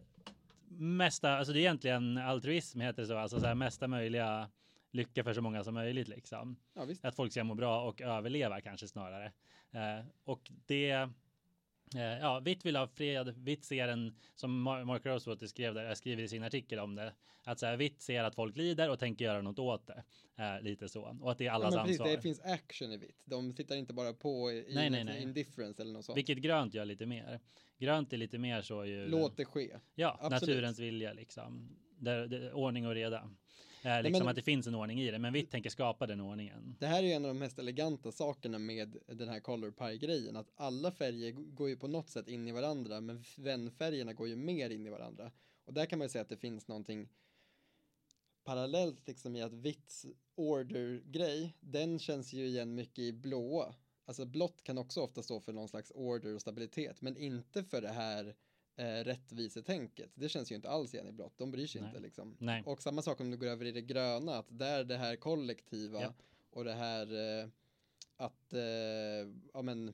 mesta, alltså det är egentligen altruism heter det så, alltså så här mesta möjliga lycka för så många som möjligt liksom. Ja. Att folk ska må bra och överleva kanske snarare. Eh, och det, ja, vitt vill ha fred, vitt ser en, som Mar- Mark Rosewater skrev där, skriver i sin artikel om det, att så här, vitt ser att folk lider och tänker göra något åt det. Eh, lite så. Och att det är Ja, allas men precis, ansvar. det finns action i vitt. De tittar inte bara på i, Nej, nej, nej. indifference eller något sånt. Vilket grönt gör lite mer. Grönt är lite mer så ju. Låt det ske. Ja, Absolut. naturens vilja liksom. Där, där, ordning och reda. Eh, liksom men- att det finns en ordning i det, men vitt tänker skapa den ordningen. Det här är ju en av de mest eleganta sakerna med den här color pie grejen att alla färger går ju på något sätt in i varandra men vänfärgerna går ju mer in i varandra och där kan man ju säga att det finns någonting parallellt liksom i att vitts order grej den känns ju igen mycket i blåa alltså blått kan också ofta stå för någon slags order och stabilitet men inte för det här eh, rättvisetänket det känns ju inte alls igen i blått de bryr sig Nej. inte liksom Nej. och samma sak om du går över i det gröna, att där det här kollektiva Japp. och det här eh, att, eh, ja men,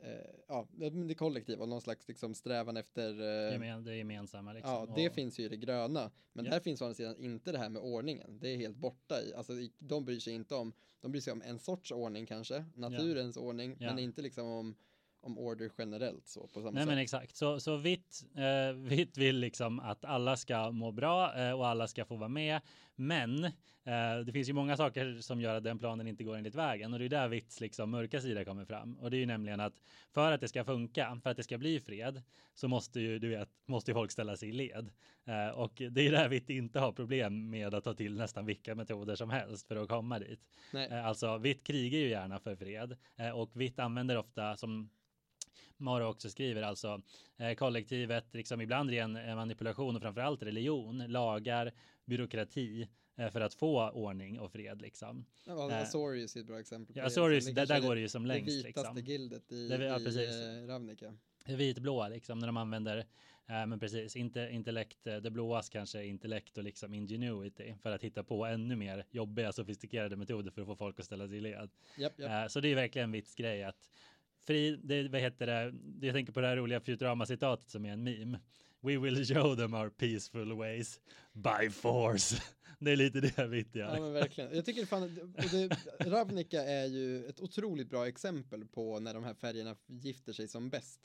eh, ja, det kollektiva och någon slags liksom strävan efter, eh, Gemen, det gemensamma liksom. ja, det Och- finns ju i det gröna. Men Japp. där finns å andra sidan inte det här med ordningen. Det är helt borta i, alltså de bryr sig inte om, de bryr sig om en sorts ordning kanske, naturens ordning, Ja. men inte liksom om, om order generellt så på samma Nej sätt. men exakt, så, så vitt, eh, vitt vill liksom att alla ska må bra eh, och alla ska få vara med. Men eh, det finns ju många saker som gör att den planen inte går enligt vägen och det är där vitts liksom mörka sida kommer fram. Och det är ju nämligen att för att det ska funka, för att det ska bli fred, så måste ju, du vet, måste ju folk ställa sig i led. Eh, och det är där vitt inte har problem med att ta till nästan vilka metoder som helst för att komma dit. Nej. Eh, Alltså vitt krigar ju gärna för fred eh, och vitt använder ofta som Mara också skriver alltså eh, kollektivet liksom ibland ren eh, manipulation och framförallt religion, lagar, byråkrati eh, för att få ordning och fred liksom. Ja, Azorius är ett bra exempel. Ja, det, Azorius, liksom. där, där är går det ju som det längst vitaste liksom. gildet i, Det- ja, i Ravnica. Vitblåa liksom när de använder, eh, men precis, inte intellekt, det blåas kanske intellekt och liksom ingenuity för att hitta på ännu mer jobbiga sofistikerade metoder för att få folk att ställa sig i led. Japp, japp. Eh, Så det är verkligen Vitts grej att fri, det, vad heter det, jag tänker på det här roliga Futurama-citatet som är en meme. We will show them our peaceful ways by force. Det är lite det Vitt Ja gör. men verkligen. Jag tycker fan, det, Ravnica är ju ett otroligt bra exempel på när de här färgerna gifter sig som bäst.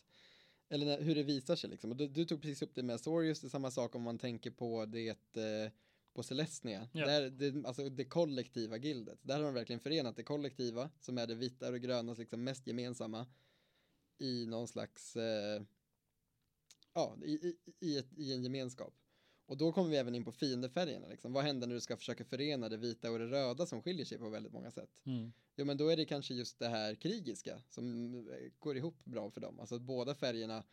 Eller när, hur det visar sig liksom. Du, du tog precis upp det med Azorius, det är samma sak om man tänker på det eh, på Celestia. Ja. Där, det, alltså det kollektiva gildet. Där har de verkligen förenat det kollektiva, som är det vita och grönas liksom mest gemensamma, i någon slags, eh, ja, i, i, i, ett, i en gemenskap. Och då kommer vi även in på fiendefärgerna. Liksom. Vad händer när du ska försöka förena det vita och det röda som skiljer sig på väldigt många sätt? Mm. Jo, men då är det kanske just det här krigiska som eh, går ihop bra för dem. Alltså att båda färgerna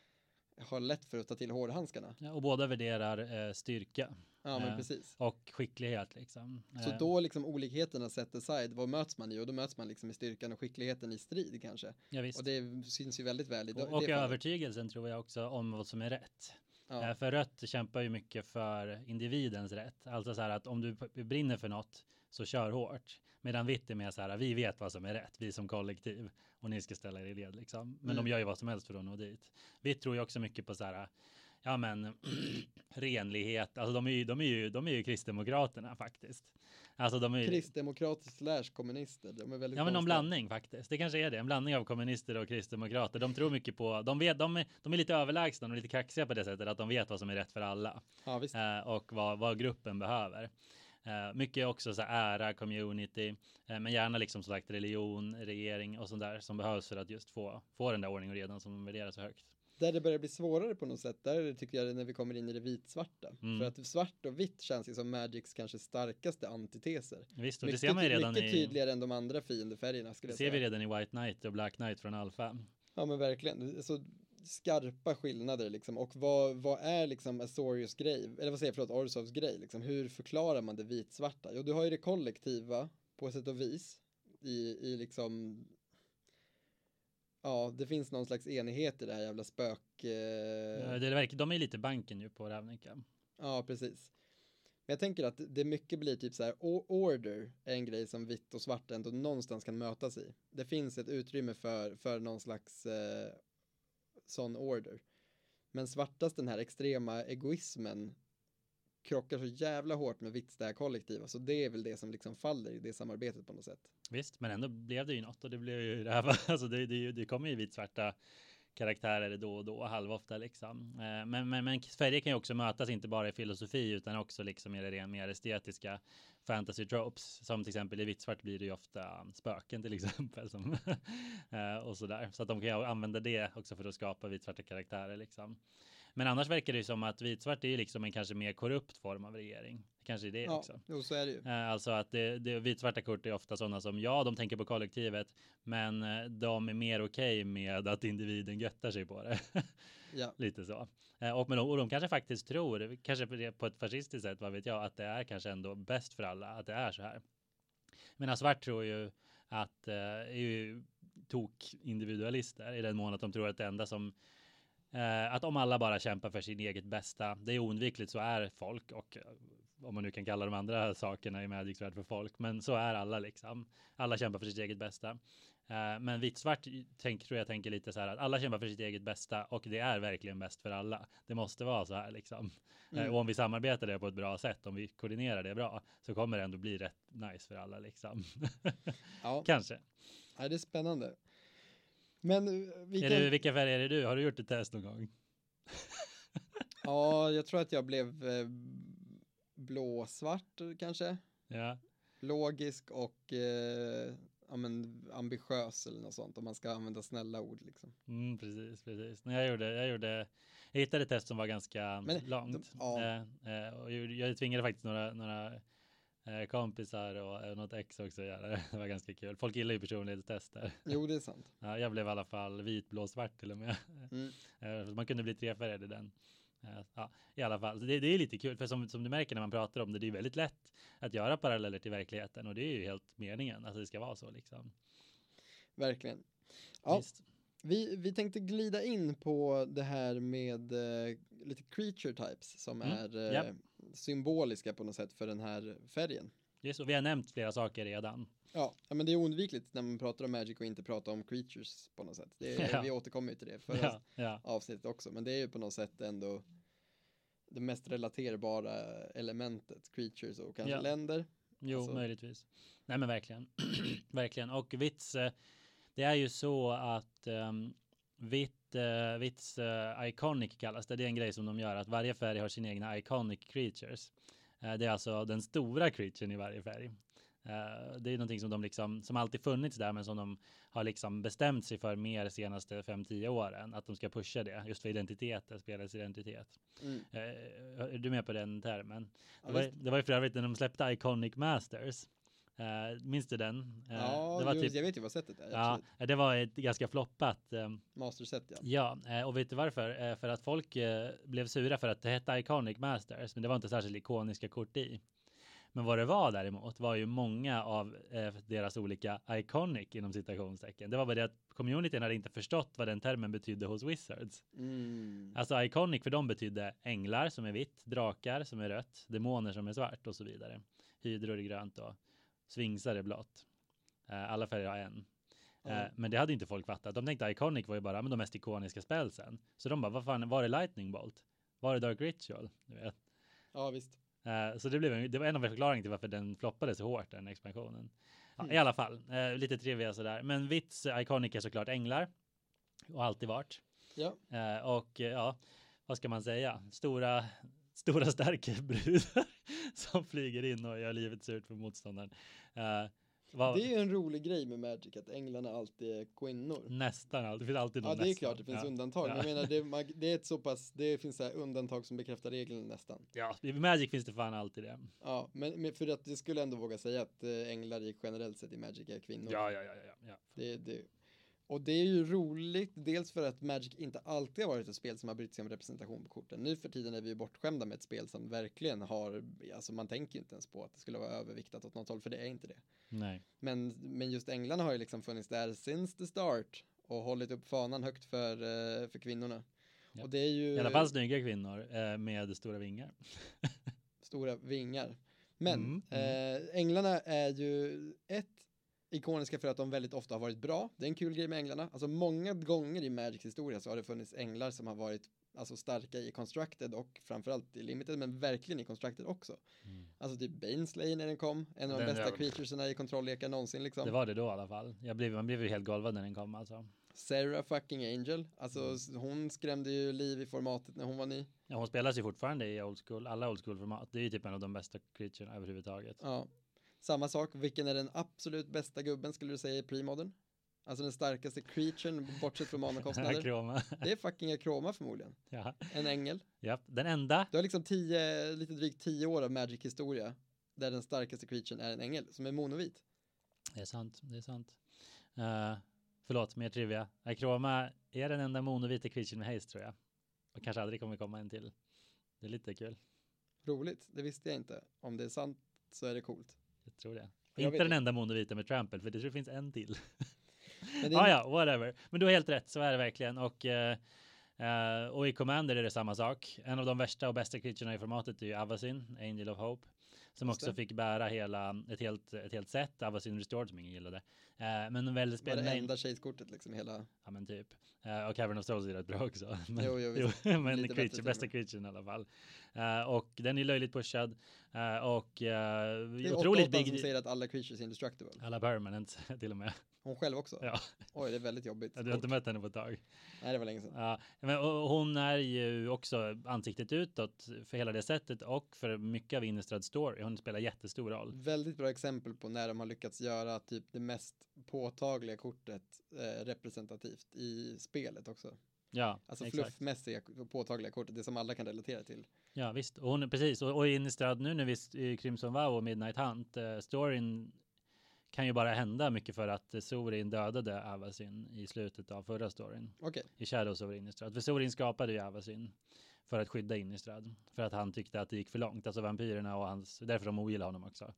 har lätt för att ta till hårdhandskarna. Ja, och båda värderar eh, styrka Ja, men Eh, precis. och skicklighet liksom. Så Eh, då liksom olikheterna set aside, vad möts man i? Och då möts man liksom i styrkan och skickligheten i strid kanske. ja, visst. Och det syns ju väldigt väl i och, och fallet. övertygelsen tror jag också om vad som är rätt. Ja. Eh, För rött kämpar ju mycket för individens rätt. Alltså så här att om du brinner för något så kör hårt. Medan vitt är mer så här, vi vet vad som är rätt, vi som kollektiv. Och ni ska ställa er i led liksom. Men Mm. de gör ju vad som helst för att nå dit. Vitt tror ju också mycket på så här, ja men renlighet. Alltså de är ju, de är ju, de är ju kristdemokraterna faktiskt. Alltså de är ju, Kristdemokrater slash kommunister, de är väldigt Ja men någon blandning faktiskt. Det kanske är det. En blandning av kommunister och kristdemokrater. De tror mycket på, de vet, de är, de är lite överlägsna och lite kaxiga på det sättet att de vet vad som är rätt för alla. Ja, visst. Eh, och vad, vad gruppen behöver. Eh, mycket också så här ära, community, eh, men gärna liksom som sagt religion, regering och sånt där som behövs för att just få, få den där ordning och redan som de värderar så högt. Där det börjar bli svårare på något sätt, där tycker jag det är när vi kommer in i det vitsvarta. Mm. För att svart och vitt känns ju som Magics kanske starkaste antiteser. Visst, och det Mycket, ser man ju redan mycket i, tydligare än de andra fiendefärgerna skulle det ser vi redan i White Knight och Black Knight från Alpha. Ja men verkligen, så skarpa skillnader liksom. Och vad, vad är liksom Azorius grej, eller vad säger jag, förlåt, Orsovs grej liksom. Hur förklarar man det vitsvarta? Jo, du har ju det kollektiva på sätt och vis i, i liksom Ja, det finns någon slags enighet i det här jävla spök... Eh... Ja, det verkar, de är lite banken ju på Ravnica. Ja, precis. Men jag tänker att det mycket blir typ så här, order är en grej som vitt och svart ändå någonstans kan mötas i. Det finns ett utrymme för, för någon slags eh, sån order. Men svartast den här extrema egoismen krockar så jävla hårt med vitts det här kollektiva, så alltså, det är väl det som liksom faller i det samarbetet på något sätt. Visst, men ändå blev det ju något och det blev ju det här. Alltså det, det, det kommer ju vitsvarta karaktärer då och då, halvofta liksom. Eh, men, men, men färger kan ju också mötas, inte bara i filosofi utan också liksom i det ren- mer estetiska fantasy tropes. Som till exempel i vittsvart blir det ju ofta spöken till exempel. Som, eh, och sådär. Så att de kan ju använda det också för att skapa vitsvarta karaktärer liksom. Men annars verkar det ju som att vitsvart är liksom en kanske mer korrupt form av regering. Kanske det Ja, också. jo, så är det ju. Eh, Alltså att det, det vitsvarta kort är ofta sådana som ja, de tänker på kollektivet, men eh, de är mer okej med att individen göttar sig på det. Ja, Lite så. Eh, Och, men, och de kanske faktiskt tror, kanske på ett fascistiskt sätt, vad vet jag, att det är kanske ändå bäst för alla, att det är så här. Men svart tror ju att eh, är ju tok individualister i den mån att de tror att det enda som eh, att om alla bara kämpar för sin eget bästa, det är oundvikligt så är folk och eh, om man nu kan kalla de andra sakerna i Magics värld för folk, men så är alla liksom. Alla kämpar för sitt eget bästa. Eh, men vitsvart tänk, tror jag tänker lite så här att alla kämpar för sitt eget bästa och det är verkligen bäst för alla. Det måste vara så här liksom. Eh, Mm. och om vi samarbetar det på ett bra sätt, om vi koordinerar det bra, så kommer det ändå bli rätt nice för alla liksom. ja. Kanske. ja det är spännande. Men eh, vi Är du, vilka färger är du? Har du gjort ett test någon gång? Ja, jag tror att jag blev eh, blåsvart kanske. Ja, Logisk och eh, ja, men, ambitiös eller något sånt om man ska använda snälla ord liksom. mm, precis, precis. Jag gjorde, jag gjorde, jag hittade ett test som var ganska Men, långt. de- ja. Eh, eh, och jag, jag tvingade faktiskt några, några kompisar och eh, något ex också göra det. Det var ganska kul. Folk gillar ju personlighetstester. Jo, det är sant. Ja, jag blev i alla fall vit, blå, svart till och med. Mm. Eh, Man kunde bli trefärgad i den. Eh, Ja, i alla fall. Det, det är lite kul, för som, som du märker när man pratar om det, det är väldigt lätt att göra paralleller till verkligheten och det är ju helt meningen att det ska vara så liksom. Verkligen. Ja, Visst. vi, vi tänkte glida in på det här med eh, lite creature types som Mm, är eh, japp. Symboliska på något sätt för den här färgen. Det är så. Vi har nämnt flera saker redan. Ja, men det är oundvikligt när man pratar om Magic och inte prata om creatures på något sätt. Är, Ja. Vi återkommer ju till det förra Ja, ja. avsnittet också, men det är ju på något sätt ändå det mest relaterbara elementet, creatures och kanske länder. Jo, Alltså- möjligtvis. Nej, men verkligen. verkligen. Och vits, eh, det är ju så att um, vitt, uh, vits eh, iconic kallas det. Det är en grej som de gör, att varje färg har sina egna iconic creatures. Eh, det är alltså den stora creaturen i varje färg. Eh, det är någonting som de liksom, som alltid funnits där, men som de har liksom bestämt sig för mer senaste 5-10 åren, att de ska pusha det, just för identiteten, spelets identitet. Mm. Eh, är du med på den termen? Ja, Det var, det var ju för övrigt när de släppte Iconic Masters. Uh, minns du den? Eh, ja det var typ, jag vet ju vad sättet är. ja, absolut. det var ett ganska floppat. eh, Masterset ja. ja, eh, och vet du varför? Eh, för att folk eh, blev sura för att det hette Iconic Masters, men det var inte särskilt ikoniska kort i. Men vad det var däremot var ju många av eh, deras olika iconic inom citationstecken. Det var bara det att communityn hade inte förstått vad den termen betydde hos Wizards. Mm. Alltså iconic för dem betydde änglar som är vitt, drakar som är rött, demoner som är svart och så vidare. Hydror är grönt och svingsar är blått. Eh, alla färger har en. Ja. men det hade inte folk fattat. De tänkte iconic var ju bara men de mest ikoniska spelsen. Så de bara, vad fan, var är lightning bolt? Var är dark ritual? Du vet. ja, visst. Eh, så det, blev en, det var en av förklaringarna till varför den floppade så hårt, den expansionen. Ja, Mm. I alla fall, lite trivia sådär. Men Vits Iconic är såklart änglar. Och alltid varit. Ja, och ja, vad ska man säga? Stora, stora starka brudar som flyger in och gör livet surt för motståndaren. Eh, vad, det är ju en rolig grej med Magic att änglarna alltid är kvinnor. Nästan allt. Det finns alltid någon Ja, det är nästan. klart det finns ja. undantag. Ja. jag menar, det, det är ett så pass, det finns så undantag som bekräftar regeln nästan. Ja, i Magic finns det fan alltid det. Ja, men, men för att det skulle ändå våga säga att eh, änglar i generellt sett i Magic är kvinnor. Ja, ja, ja, ja, ja. Det, det, och det är ju roligt, dels för att Magic inte alltid har varit ett spel som har brytt sig om representation på korten. Nu för tiden är vi ju bortskämda med ett spel som verkligen har, alltså man tänker inte ens på att det skulle vara överviktat åt något håll, för det är inte det. Nej. Men, men just änglarna har ju liksom funnits där since the start och hållit upp fanan högt för, eh, för kvinnorna. Ja. Och det är ju I alla fall snygga kvinnor eh, med stora vingar. stora vingar. Men Mm, Eh, änglarna är ju ett ikoniska för att de väldigt ofta har varit bra. Det är en kul grej med änglarna. Alltså många gånger i Magics historia så har det funnits änglar som har varit alltså starka i Constructed och framförallt i Limited, men verkligen i Constructed också. Mm. Alltså typ Baneslayer när den kom, en av de Den- bästa ja. creaturesarna i kontrolllekar någonsin liksom. Det var det då i alla fall. Jag blev, man blev ju helt golvad när den kom alltså. Sarah fucking Angel, alltså Mm. hon skrämde ju liv i formatet när hon var ny. Ja, hon spelas ju fortfarande i old school, alla old school format. Det är ju typ en av de bästa creaturena överhuvudtaget. Ja. Samma sak, vilken är den absolut bästa gubben skulle du säga i premodern? Alltså den starkaste creaturen, bortsett från manakostnader. Akroma. Det är fucking Akroma förmodligen. ja. En ängel. Japp. Den enda. Du har liksom tio, lite drygt tio år av Magic-historia. Där den starkaste creaturen är en ängel, som är monovit. Det är sant. Det är sant. Uh, förlåt, mer trivia. Akroma är den enda monovita creaturen med haste tror jag. Och kanske aldrig kommer komma en till. Det är lite kul. Roligt, det visste jag inte. Om det är sant så är det coolt. Jag tror det. Jag inte den enda monovita med trample, för det tror jag finns en till. Men det ah, ja, whatever. Men du har helt rätt, så är det verkligen. Och, eh, och i Commander är det samma sak. En av de värsta och bästa creaturerna i formatet är ju Avacyn, Angel of Hope. Som Just också det. fick bära hela, ett helt, ett helt set, Avacyn Restored som ingen gillade. Eh, men väldigt var det enda chase-kortet liksom hela... Ja men typ. Eh, och Cavern of Souls är rätt bra också. Men, Jo, jo. Lite men creature, bästa creaturen i alla fall. Eh, och den är löjligt pushad. Eh, och uh, Det är otroligt big. som säger att alla creatures är indestructible. Alla permanent till och med. Hon själv också? Ja, Oj, det är väldigt jobbigt. du har inte mött henne på ett tag. Nej, det var länge sedan. Ja, men hon är ju också ansiktet utåt för hela det sättet och för mycket av Innistrad story. Hon spelar jättestor roll. Väldigt bra exempel på när de har lyckats göra typ det mest påtagliga kortet eh, representativt i spelet också. Ja, Alltså exakt. fluffmässiga påtagliga kortet, det som alla kan relatera till. Ja, visst. Och hon, precis. Och, och Innistrad nu när vi i Crimson Vow och Midnight Hunt, eh, storyn kan ju bara hända mycket för att Sorin dödade Avacyn i slutet av förra storyn. Okej, I Shadows of Innistrad. För Sorin skapade ju Avacyn för att skydda Innistrad. För att han tyckte att det gick för långt. Alltså vampyrerna och hans, därför de ogillar honom också.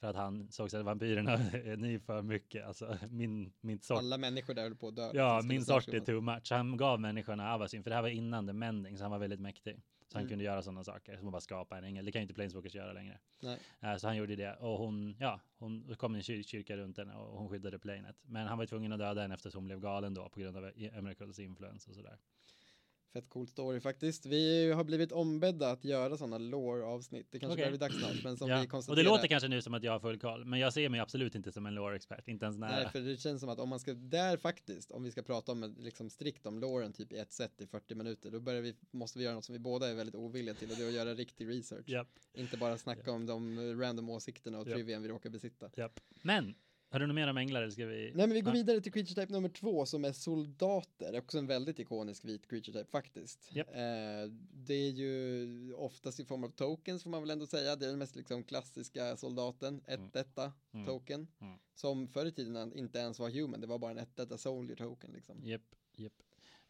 För att han såg att vampyrerna är ni för mycket. Alltså min, min sort. alla människor där höll på att dö. Ja, min sort är too much. Han gav människorna Avacyn, för det här var innan The Mending, så han var väldigt mäktig. Så han Mm. kunde göra sådana saker, som att bara skapa en ängel. Det kan ju inte Planeswalkers göra längre. Nej. Eh, Så han gjorde det. Och hon, ja, hon kom en kyr kyrka runt henne och hon skyddade planet. Men han var tvungen att döda henne eftersom hon blev galen då på grund av Emeralds influens och sådär. Fett cool story faktiskt. Vi har blivit ombedda att göra sådana lore-avsnitt. Det kanske Okej. börjar bli dags snart, men som Ja. vi Och det konstaterar. låter kanske nu som att jag har full koll, men jag ser mig absolut inte som en lore-expert, inte ens nära. Nej, för det känns som att om man ska, där faktiskt, om vi ska prata om liksom strikt om loren typ i ett set i 40 minuter, då börjar vi, måste vi göra något som vi båda är väldigt ovilliga till och det är att göra riktig research. Japp, Inte bara snacka om de random åsikterna och Japp. trivian vi råkar besitta. japp. Men, har du något mer om änglar eller ska vi? Nej men vi går Ja. vidare till creature type nummer två som är soldater, också en väldigt ikonisk vit creature type faktiskt. Japp. Eh, det är ju oftast i form av tokens får man väl ändå säga, det är den mest liksom klassiska soldaten, ett Mm. etta Mm. token, Mm. som förr i tiden inte ens var human, det var bara en ett etta soldier token liksom. Japp, japp.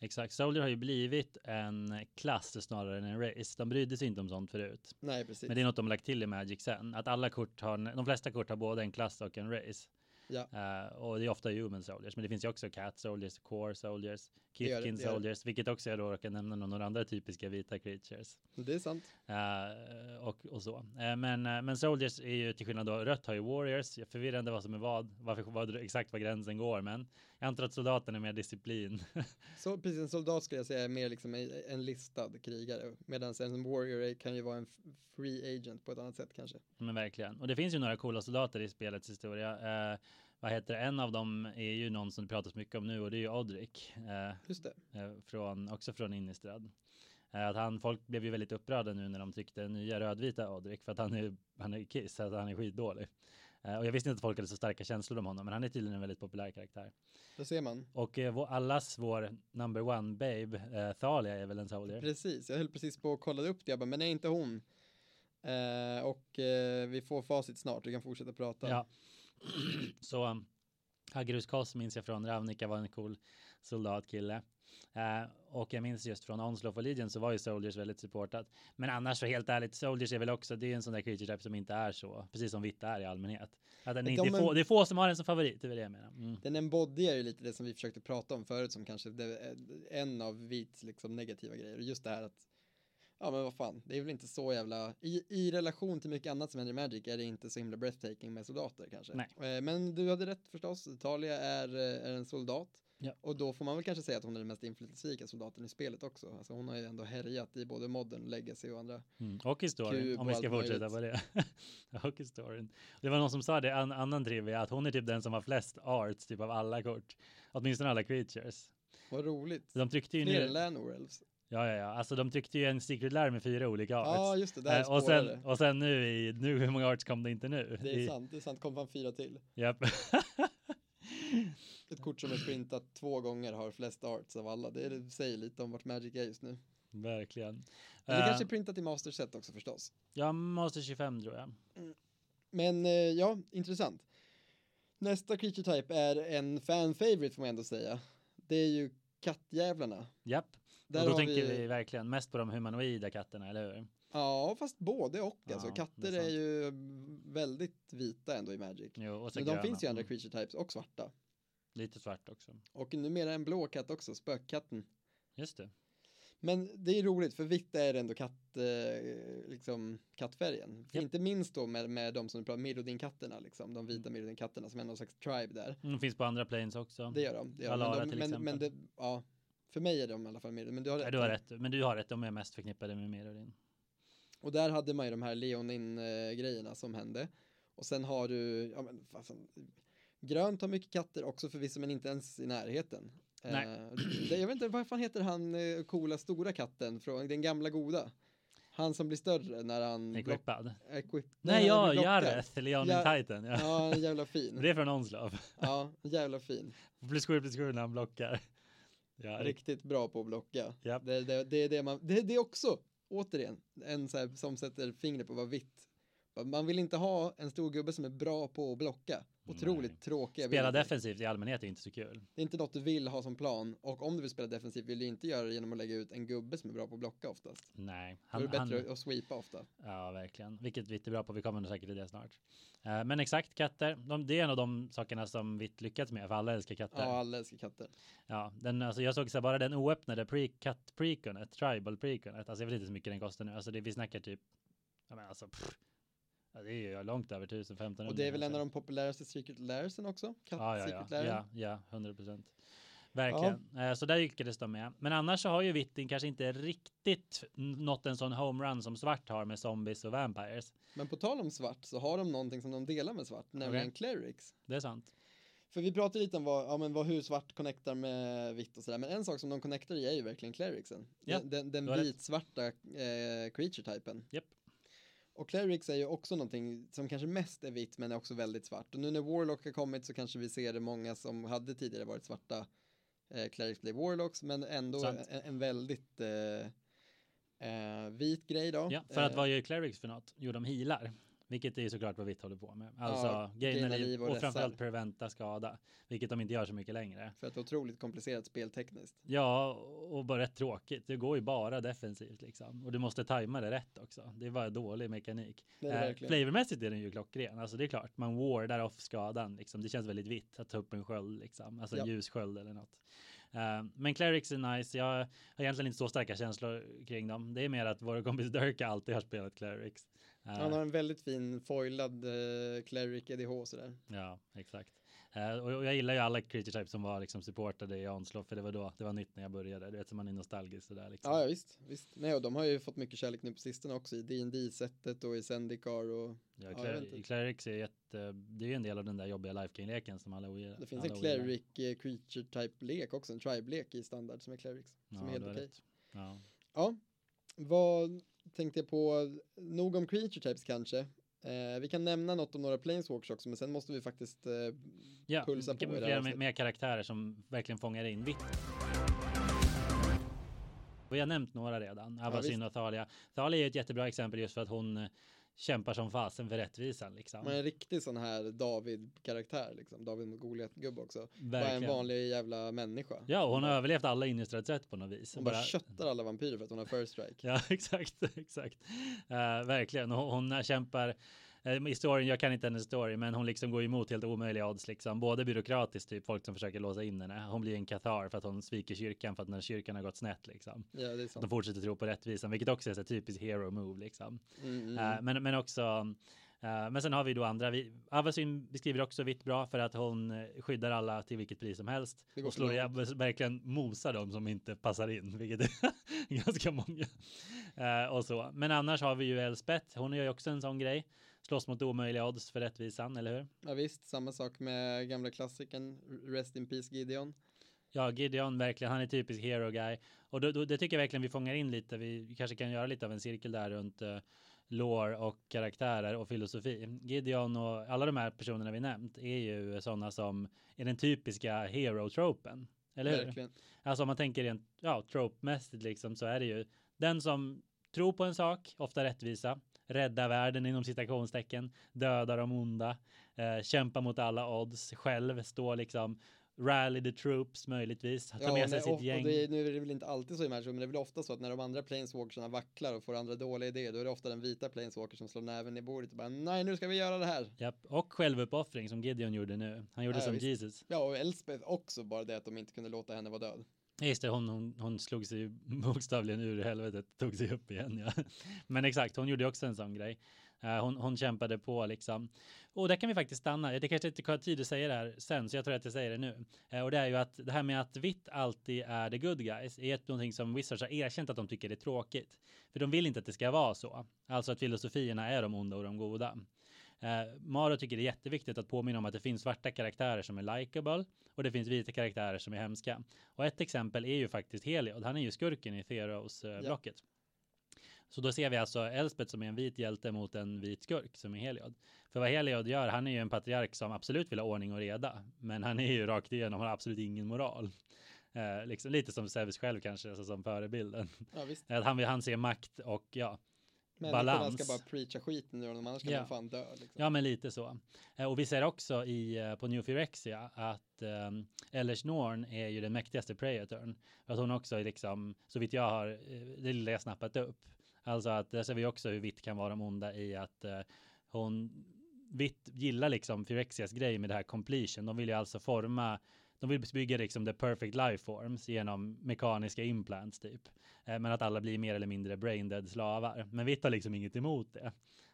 Exakt, Soldier har ju blivit en klass snarare än en race. De brydde sig inte om sånt förut. Nej precis. Men det är något de lagt till i Magic sen. Att alla kort har, de flesta kort har både en klass och en race. Ja. Eh, och det är ofta human soldiers, men det finns ju också cat soldiers, core soldiers, det. soldiers, vilket också jag då kan nämna några andra typiska vita creatures. Det är sant. Eh, och, och så. Eh, men, men soldiers är ju till skillnad då, rött har ju warriors, jag förvirrande vad som är vad, varför, vad, exakt var gränsen går, men jag antar att soldaten är mer disciplin. Så precis, en soldat skulle jag säga är mer liksom en- listad krigare, medan en warrior kan ju vara en free agent på ett annat sätt kanske. Men verkligen. Och det finns ju några coola soldater i spelets historia. Eh, vad heter det? En av dem är ju någon som det pratas mycket om nu och det är ju Odrik. Eh, Just det. eh, från, också från Innistrad. Eh, att han, folk blev ju väldigt upprörda nu när de tyckte nya rödvita Odrik för att han är, han är kiss, att han är skitdålig. Eh, och jag visste inte att folk hade så starka känslor om honom, men han är tydligen en väldigt populär karaktär. Då ser man. Och eh, vår, allas vår number one babe, eh, Thalia är väl en soldier? Precis, jag höll precis på att kolla upp det, jag bara, men nej inte hon. Eh, och eh, vi får facit snart, vi kan fortsätta prata. Ja. Så um, Agrus Kos minns jag från Ravnica var en cool soldatkille. Eh, och jag minns just från Onslaught och Legion så var ju Soldiers väldigt supportat. Men annars så helt ärligt, Soldiers är väl också, det är en sån där creature type som inte är så, precis som vita är i allmänhet. Att den inte, de det, är få, det är få som har den som favorit, det är väl det jag menar. Mm. Den embodiar ju lite det som vi försökte prata om förut som kanske är en av vits liksom negativa grejer. Just det här att, ja men vad fan, det är väl inte så jävla, i, i relation till mycket annat som händer i Magic är det inte så himla breathtaking med soldater kanske. Nej. Eh, Men du hade rätt förstås, Talia är, eh, är en soldat. Ja. Och då får man väl kanske säga att hon är den mest inflytelserika soldaten i spelet också. Alltså hon har ju ändå härjat i både modern, legacy och andra. Mm. Och historien, om vi ska fortsätta på det. och historien. Det var någon som sa det, en annan trivia, att hon är typ den som har flest arts, typ av alla kort. Åtminstone alla creatures. Vad roligt. De tryckte ju Fler nu, än ja ja ja, alltså de tryckte ju en Secret Lair med fyra olika arts. Ja, just det, där Eh, och, sen, och sen nu i, nu hur många arts kom det inte nu? Det är I, sant, det är sant, kom fan fyra till. Japp. Ett kort som är printat två gånger har flest arts av alla. Det, säger lite om vart Magic är just nu. Verkligen. Men det Eh, kanske är printat i Master Set också förstås. Ja, Master 25 tror jag. Men eh, ja, intressant. Nästa creature type är en fan favorite får man ändå säga. Det är ju kattjävlarna. Japp. Där och då tänker vi- vi verkligen mest på de humanoida katterna, eller hur? Ja, fast både och. Ja, alltså, är katter är, sant. ju väldigt vita ändå i Magic. Jo, Men de finns ju andra Mm. creature types och svarta. Lite svart också. Och numera en blå katt också, spökkatten. Just det. Men det är roligt för vitt är ändå katt, eh, liksom kattfärgen. Japp. Inte minst då med, med de som du pratar Mirrodin-katterna, liksom. De vita Mm. Mirrodin-katterna som är någon slags tribe där. Mm, finns på andra planes också. Det gör de. Det gör de. Alara Men, de, till men, men exempel. det, ja, för mig är de i alla fall Mirrodin. Men du har Ja, rätt. du har rätt. Men du har rätt. De är mest förknippade med Mirrodin. Och där hade man ju de här Leonin-grejerna som hände. Och sen har du, ja men fasen, grönt har mycket katter också förvisso men inte ens i närheten. Nej. Eh, det, jag vet inte, vad fan heter han eh, coola stora katten från den gamla goda? Han som blir större när han Equippad. equip, Nej, ja, blir. Jareth, Leonin Ja. Titan. Ja. Ja, jävla fin. Det är från Onslav. Ja, jävla fin. Plus sju, plus sju när han blockar. Ja, riktigt. Bra på att blocka. Japp. Det, det, det är det man, det, det är också, återigen, en så här, som sätter fingret på vad vitt. Man vill inte ha en stor gubbe som är bra på att blocka. Otroligt Nej. tråkiga. Spela defensivt i allmänhet är inte så kul. Det är inte något du vill ha som plan. Och om du vill spela defensivt vill du inte göra det genom att lägga ut en gubbe som är bra på att blocka oftast. Nej, Då är han, det han, bättre att sweepa ofta. ja verkligen. Vilket vitt är bra på. Vi kommer nog säkert till det snart. Eh, men exakt, katter. De, det är en av de sakerna som vitt lyckats med. För alla älskar katter. Ja, alla älskar katter. Ja, den, alltså jag såg så här, bara den oöppnade pre-cut preconet, tribal preconet. Alltså jag vet inte hur mycket den kostar nu. Alltså det, vi snackar typ, ja men alltså, pff, ja, det är ju långt över 1000, 1500. Och det är väl en av de populäraste Secret Lairsen också? Katt Ja, ja, ja, ja, ja, 100 procent. Verkligen. Eh, Så där lyckades de med. Men annars så har ju Vittin kanske inte riktigt nått en sån homerun som svart har med zombies och vampires. Men på tal om svart så har de någonting som de delar med svart, nämligen Okej. clerics. Det är sant. För vi pratade lite om vad, ja, men vad, hur svart connectar med vitt och sådär, men en sak som de connectar i är ju verkligen clericsen. Ja, den den, den vitsvarta eh, creature-typen. Japp. Och clerics är ju också någonting som kanske mest är vitt men är också väldigt svart. Och nu när Warlock har kommit så kanske vi ser det många som hade tidigare varit svarta eh, clerics blev Warlocks, men ändå en, en väldigt eh, eh, vit grej då. Ja, för att Eh, vad gör clerics för något? Jo, de healar. Vilket är ju såklart vad vitt håller på med. Alltså Ja, gaina liv och och, framförallt preventa skada. Vilket de inte gör så mycket längre. För att det är otroligt komplicerat speltekniskt. Ja, och bara rätt tråkigt. Det går ju bara defensivt liksom. Och du måste tajma det rätt också. Det är bara dålig mekanik. Eh, flavormässigt är den ju klockren. Alltså det är klart, man wardar off skadan liksom. Det känns väldigt vitt att ta upp en sköld liksom. Alltså en Ja. ljussköld eller något. Eh, men Clerics är nice. Jag har egentligen inte så starka känslor kring dem. Det är mer att vår kompis Dirk alltid har spelat Clerics. Eh, Han har en väldigt fin foilad eh, cleric EDH sådär. Ja, exakt. Eh, och och jag gillar ju alla creature types som var liksom supportade i Onslaught för det var då det var nytt när jag började. Du vet, så man är nostalgisk sådär liksom. Ja, ja visst, visst. Nej, och de har ju fått mycket kärlek nu på sistone också i dd sättet och i Zendikar och Ja, Ja, Cler- inte. Clerics är jätte, det är ju en del av den där jobbiga Life King-leken som alla ogillar. det finns en cleric eh, creature type lek också, en tribe-lek i standard som är clerics. Ja, som är helt okej. rätt. Ja. Ja, vad tänkte jag på? Nog om creature types kanske. Eh, vi kan nämna något om några planeswalkers också, men sen måste vi faktiskt eh, Ja, Pulsa på i det här fler med, karaktärer som verkligen fångar in vitt. Vi har nämnt några redan. Avacyn och Thalia. Thalia är ett jättebra exempel just för att hon eh, kämpar som fasen för rättvisan liksom. man är en riktig sån här David-karaktär, liksom. David mot Goliat-gubbe också. Bara en Verkligen. vanlig jävla människa. Ja, och hon har överlevt alla innistrade sätt på något vis. Hon bara köttar alla vampyrer för att hon har first strike. Ja, exakt, exakt. Uh, verkligen. Hon, hon kämpar eh, i storyn, jag kan inte hennes story, men hon liksom går emot helt omöjliga odds liksom. Både byråkratiskt, typ folk som försöker låsa in henne. Hon blir en kathar för att hon sviker kyrkan för att när kyrkan har gått snett liksom. Ja, det är De fortsätter tro på rättvisan, vilket också är så typiskt hero move liksom. Mm, mm. Eh, men, men också eh, men sen har vi då andra. Vi, Avasyn beskriver också vitt bra för att hon eh, skyddar alla till vilket pris som helst. Och slår ihjäl, verkligen mosar dem som inte passar in, vilket är ganska många. Eh, och så. Men annars har vi ju Elspeth. Hon gör ju också en sån grej. Slåss mot omöjliga odds för rättvisan, eller hur? Ja visst, samma sak med gamla klassikern Rest in Peace Gideon. Ja, Gideon verkligen. Han är typisk hero guy. Och då, då, det tycker jag verkligen vi fångar in lite. Vi kanske kan göra lite av en cirkel där runt uh, lore och karaktärer och filosofi. Gideon och alla de här personerna vi nämnt är ju sådana som är den typiska hero-tropen. Eller hur? Verkligen. Alltså om man tänker rent ja, trope-mässigt liksom så är det ju den som tror på en sak, ofta rättvisa, rädda världen inom citationstecken, döda de onda, eh, kämpa mot alla odds, själv stå liksom rally the troops möjligtvis, ta Ja, med sig när- sitt och, gäng. och det nu är det väl inte alltid så i matchen, men det är väl ofta så att när de andra planeswalkersarna vacklar och får andra dåliga idéer, då är det ofta den vita planeswalker som slår näven i bordet och bara nej, nu ska vi göra det här. Japp, och självuppoffring som Gideon gjorde nu. Han gjorde Ja, som visst. Jesus. Ja, och Elspeth också, bara det att de inte kunde låta henne vara död. Just det, hon, hon, hon slog sig bokstavligen ur helvetet, tog sig upp igen. Ja. Men exakt, hon gjorde också en sån grej. Eh, hon, hon kämpade på liksom. Och där kan vi faktiskt stanna. Det kanske inte har tid att säga det här sen, så jag tror att jag säger det nu. Eh, och det är ju att det här med att vitt alltid är the good guys är ett, någonting som Wizards har erkänt att de tycker är tråkigt. För de vill inte att det ska vara så. Alltså att filosofierna är de onda och de goda. Eh, Maro tycker det är jätteviktigt att påminna om att det finns svarta karaktärer som är likable och det finns vita karaktärer som är hemska. Och ett exempel är ju faktiskt Heliod. Han är ju skurken i Theros-blocket. Så då ser vi alltså Elspeth som är en vit hjälte mot en vit skurk som är Heliod. För vad Heliod gör, han är ju en patriark som absolut vill ha ordning och reda. Men han är ju rakt igenom, han har absolut ingen moral. Eh, liksom, lite som Zeus själv kanske, alltså som förebilden. Ja, visst. Att han, han ser makt och ja, Människorna balans. ska bara preacha skiten honom, annars kan Ja. de fan dö. Liksom. Ja, men lite så. Eh, Och vi ser också i, eh, på New Phyrexia att um, Ellers Norn är ju den mäktigaste Praetorn. Att hon också är liksom, så vitt jag har, eh, det lilla jag snappat upp. Alltså att där ser vi också hur vitt kan vara de onda i att eh, hon, vitt gillar liksom Phyrexias grej med det här completion. De vill ju alltså forma de vill bygga liksom the perfect life forms genom mekaniska implants typ. Eh, men att alla blir mer eller mindre brain dead slavar. Men Vitt har liksom inget emot det.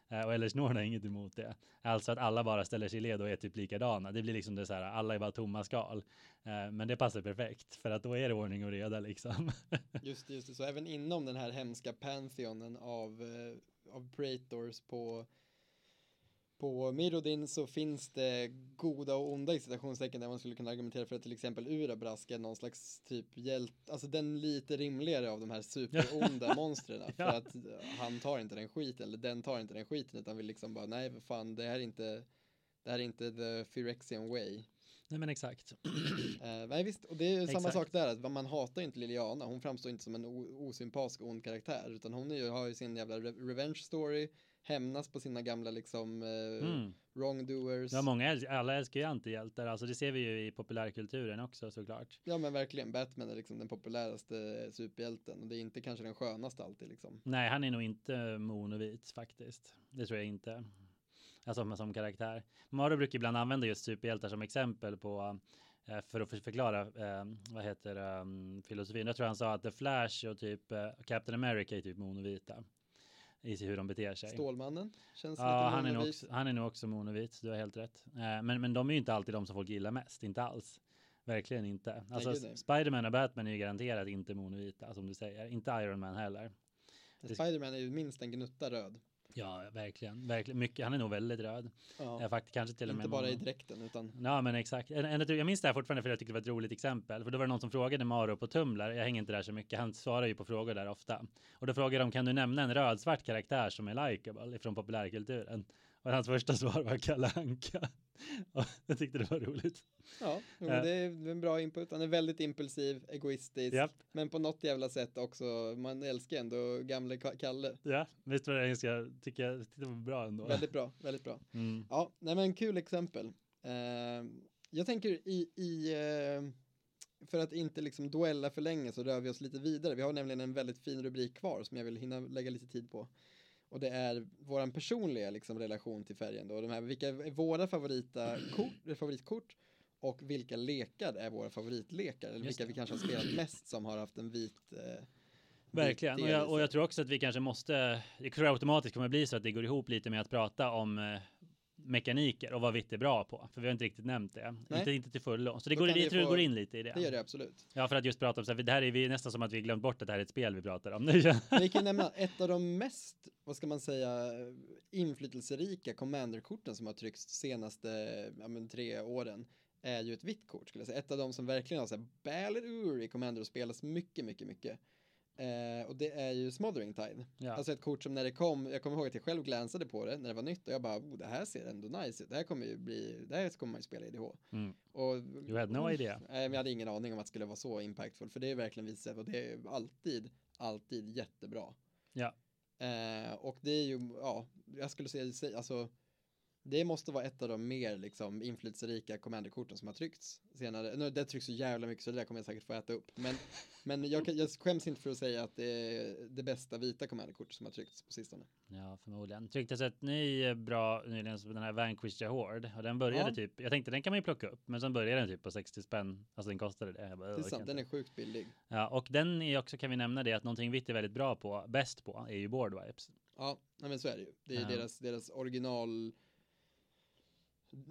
Eh, och Ellers Norn har inget emot det. Alltså att alla bara ställer sig i led och är typ likadana. Det blir liksom det så här, alla är bara tomma skal. Eh, men det passar perfekt för att då är det ordning och reda liksom. Just det, just det. Så även inom den här hemska pantheonen av, av Praetors på på Mirrodin så finns det goda och onda i citationstecken där man skulle kunna argumentera för att till exempel Urabrask är någon slags typ hjälte, alltså den lite rimligare av de här superonda monstren. För Ja. att han tar inte den skiten, eller den tar inte den skiten utan vill liksom bara nej för fan det här är inte det här är inte the Phyrexian way. Nej men exakt. Eh, nej visst, och det är ju samma sak där, att man hatar ju inte Liliana, hon framstår inte som en osympatisk ond karaktär, utan hon är ju, har ju sin jävla re- revenge story, hämnas på sina gamla liksom eh, Mm. wrongdoers. Ja, många äls- alla älskar ju antihjältar. Alltså det ser vi ju i populärkulturen också såklart. Ja men verkligen, Batman är liksom den populäraste superhjälten och det är inte kanske den skönaste alltid liksom. Nej, han är nog inte monovit faktiskt. Det tror jag inte. Alltså som, som karaktär. Maro brukar ibland använda just superhjältar som exempel på eh, för att för- förklara eh, vad heter um, filosofin. Jag tror han sa att The Flash och typ eh, Captain America är typ monovita i hur de beter sig. Stålmannen känns Ja, lite han är, nog också, han är nog också monovit. Du har helt rätt. Eh, men, men de är ju inte alltid de som folk gillar mest. Inte alls. Verkligen inte. Alltså. Spiderman och Batman är ju garanterat inte monovita som du säger. Inte Iron Man heller. Spiderman är ju minst en gnutta röd. Ja, verkligen. verkligen. Mycket, han är nog väldigt röd. Ja. Ja, faktiskt kanske till och med. inte bara i mono. dräkten utan Ja, men exakt. En, en, jag minns det här fortfarande för jag tyckte det var ett roligt exempel. För då var det någon som frågade Maro på Tumblr. Jag hänger inte där så mycket. Han svarar ju på frågor där ofta. Och då frågade de, kan du nämna en rödsvart karaktär som är likable från populärkulturen? Och hans första svar var Kalle Anka. Jag tyckte det var roligt. ja, Ja. det är en bra input. Han är väldigt impulsiv, egoistisk, Japp. men på något jävla sätt också, man älskar ändå gamle Ka- Kalle. Ja, visst var det engelska? Tycker jag det var bra ändå. Väldigt bra, väldigt bra. Mm. Ja, nej men kul exempel. Eh, jag tänker i, i eh, för att inte liksom duella för länge så rör vi oss lite vidare. Vi har nämligen en väldigt fin rubrik kvar som jag vill hinna lägga lite tid på. Och det är våran personliga liksom, relation till färgen då. De här, vilka är våra favorita kort, favoritkort och vilka lekar är våra favoritlekar? Eller vilka det. vi kanske har spelat mest som har haft en vit eh, Verkligen, och jag, och jag tror också att vi kanske måste, jag tror automatiskt kommer bli så att det går ihop lite med att prata om eh, mekaniker och vad vitt är bra på. För vi har inte riktigt nämnt det. Nej. Inte, inte till fullo. Så det Då går, jag tror få- går in lite i det. Det gör det absolut. Ja, för att just prata om så här, det här är vi nästan som att vi glömt bort att det här är ett spel vi pratar om. Nu vi kan nämna ett av de mest, vad ska man säga, inflytelserika commanderkorten som har tryckts senaste ja, men, tre åren är ju ett vitt kort skulle jag säga. Ett av de som verkligen har så här Balor i commander och spelas mycket, mycket, mycket Eh, och det är ju Smothering Tide. Ja. Alltså ett kort som när det kom, jag kommer ihåg att jag själv glänsade på det när det var nytt och jag bara, oh, det här ser ändå nice ut. Det här kommer ju bli, det här kommer man ju spela i IDH. Mm. Och, You had no idea. Nej, men jag hade ingen aning om att det skulle vara så impactful, för det är verkligen visat och det är alltid, alltid jättebra. Ja. Eh, och det är ju, ja, jag skulle säga, alltså, det måste vara ett av de mer liksom inflytelserika commanderkorten som har tryckts senare. Nu, det trycks så jävla mycket så det där kommer jag säkert få äta upp. Men, men jag, kan- jag skäms inte för att säga att det är det bästa vita commanderkortet som har tryckts på sistone. Ja, förmodligen. Trycktes ett ny bra nyligen, den här Vanquish Horde. Och den började Ja. typ, jag tänkte den kan man ju plocka upp, men sen började den typ på 60 spänn. Alltså den kostade det. Bara, Det är "Åh, jag sant, den inte." är sjukt billig. Ja, och den är också, kan vi nämna det, att någonting vitt är väldigt bra på, bäst på, är ju board wipes. Ja, men så är det ju. Det är Ja. deras, deras original.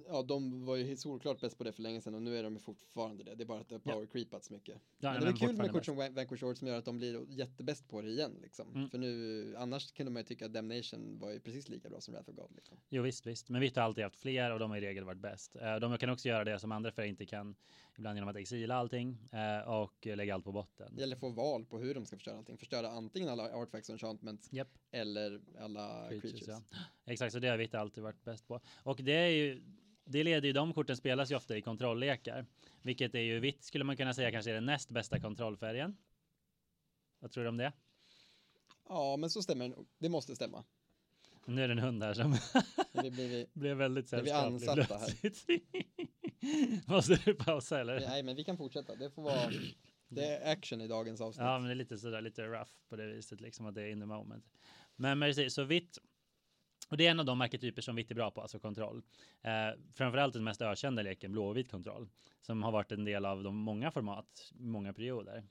Ja, de var ju solklart bäst på det för länge sedan och nu är de fortfarande det. Det är bara att det har power creepats mycket. Ja, men det är kul med kort som Van- Vanquish Horde som gör att de blir jättebäst på det igen liksom. Mm. För nu, annars kunde man ju tycka att Damnation var ju precis lika bra som Wrath of God liksom. Jo visst, visst. Men vitt har alltid haft fler och de har i regel varit bäst. Eh, De kan också göra det som andra färger inte kan. Ibland genom att exila allting eh, och lägga allt på botten. Att få val på hur de ska förstöra allting. Förstöra antingen alla artifacts och enchantments Japp. eller alla Creatures, creatures. ja. Exakt, så det har vitt alltid varit bäst på. Och det är ju det leder ju, de korten spelas ju ofta i kontrolllekar. Vilket är ju vitt skulle man kunna säga kanske är den näst bästa kontrollfärgen. Vad tror du om det? Ja, men så stämmer det. Det måste stämma. Nu är det en hund här som vi... blev väldigt är vi sällskaplig ansatta här? Måste du pausa eller? Nej, men vi kan fortsätta. Det får vara... Det är action i dagens avsnitt. Ja, men det är lite sådär lite rough på det viset liksom att det är in the moment. Men precis, så vitt. Och det är en av de arketyper som vitt är bra på, alltså kontroll. Eh, framförallt den mest ökända leken blåvit kontroll, som har varit en del av de många format, många perioder.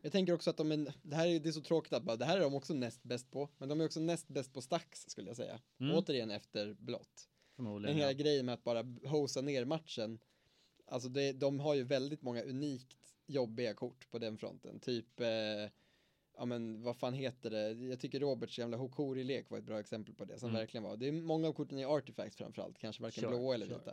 Jag tänker också att de är, det här är, det är så tråkigt att bara, det här är de också näst bäst på, men de är också näst bäst på stacks skulle jag säga. Mm. Återigen efter blått. Den här Ja. grejen med att bara hosa ner matchen, alltså det, de har ju väldigt många unikt jobbiga kort på den fronten, typ eh, Ja men vad fan heter det? Jag tycker Roberts gamla Hokori-lek var ett bra exempel på det som Mm. verkligen var. Det är många av korten i Artifacts framförallt, kanske varken Sure, blå eller sure. vita.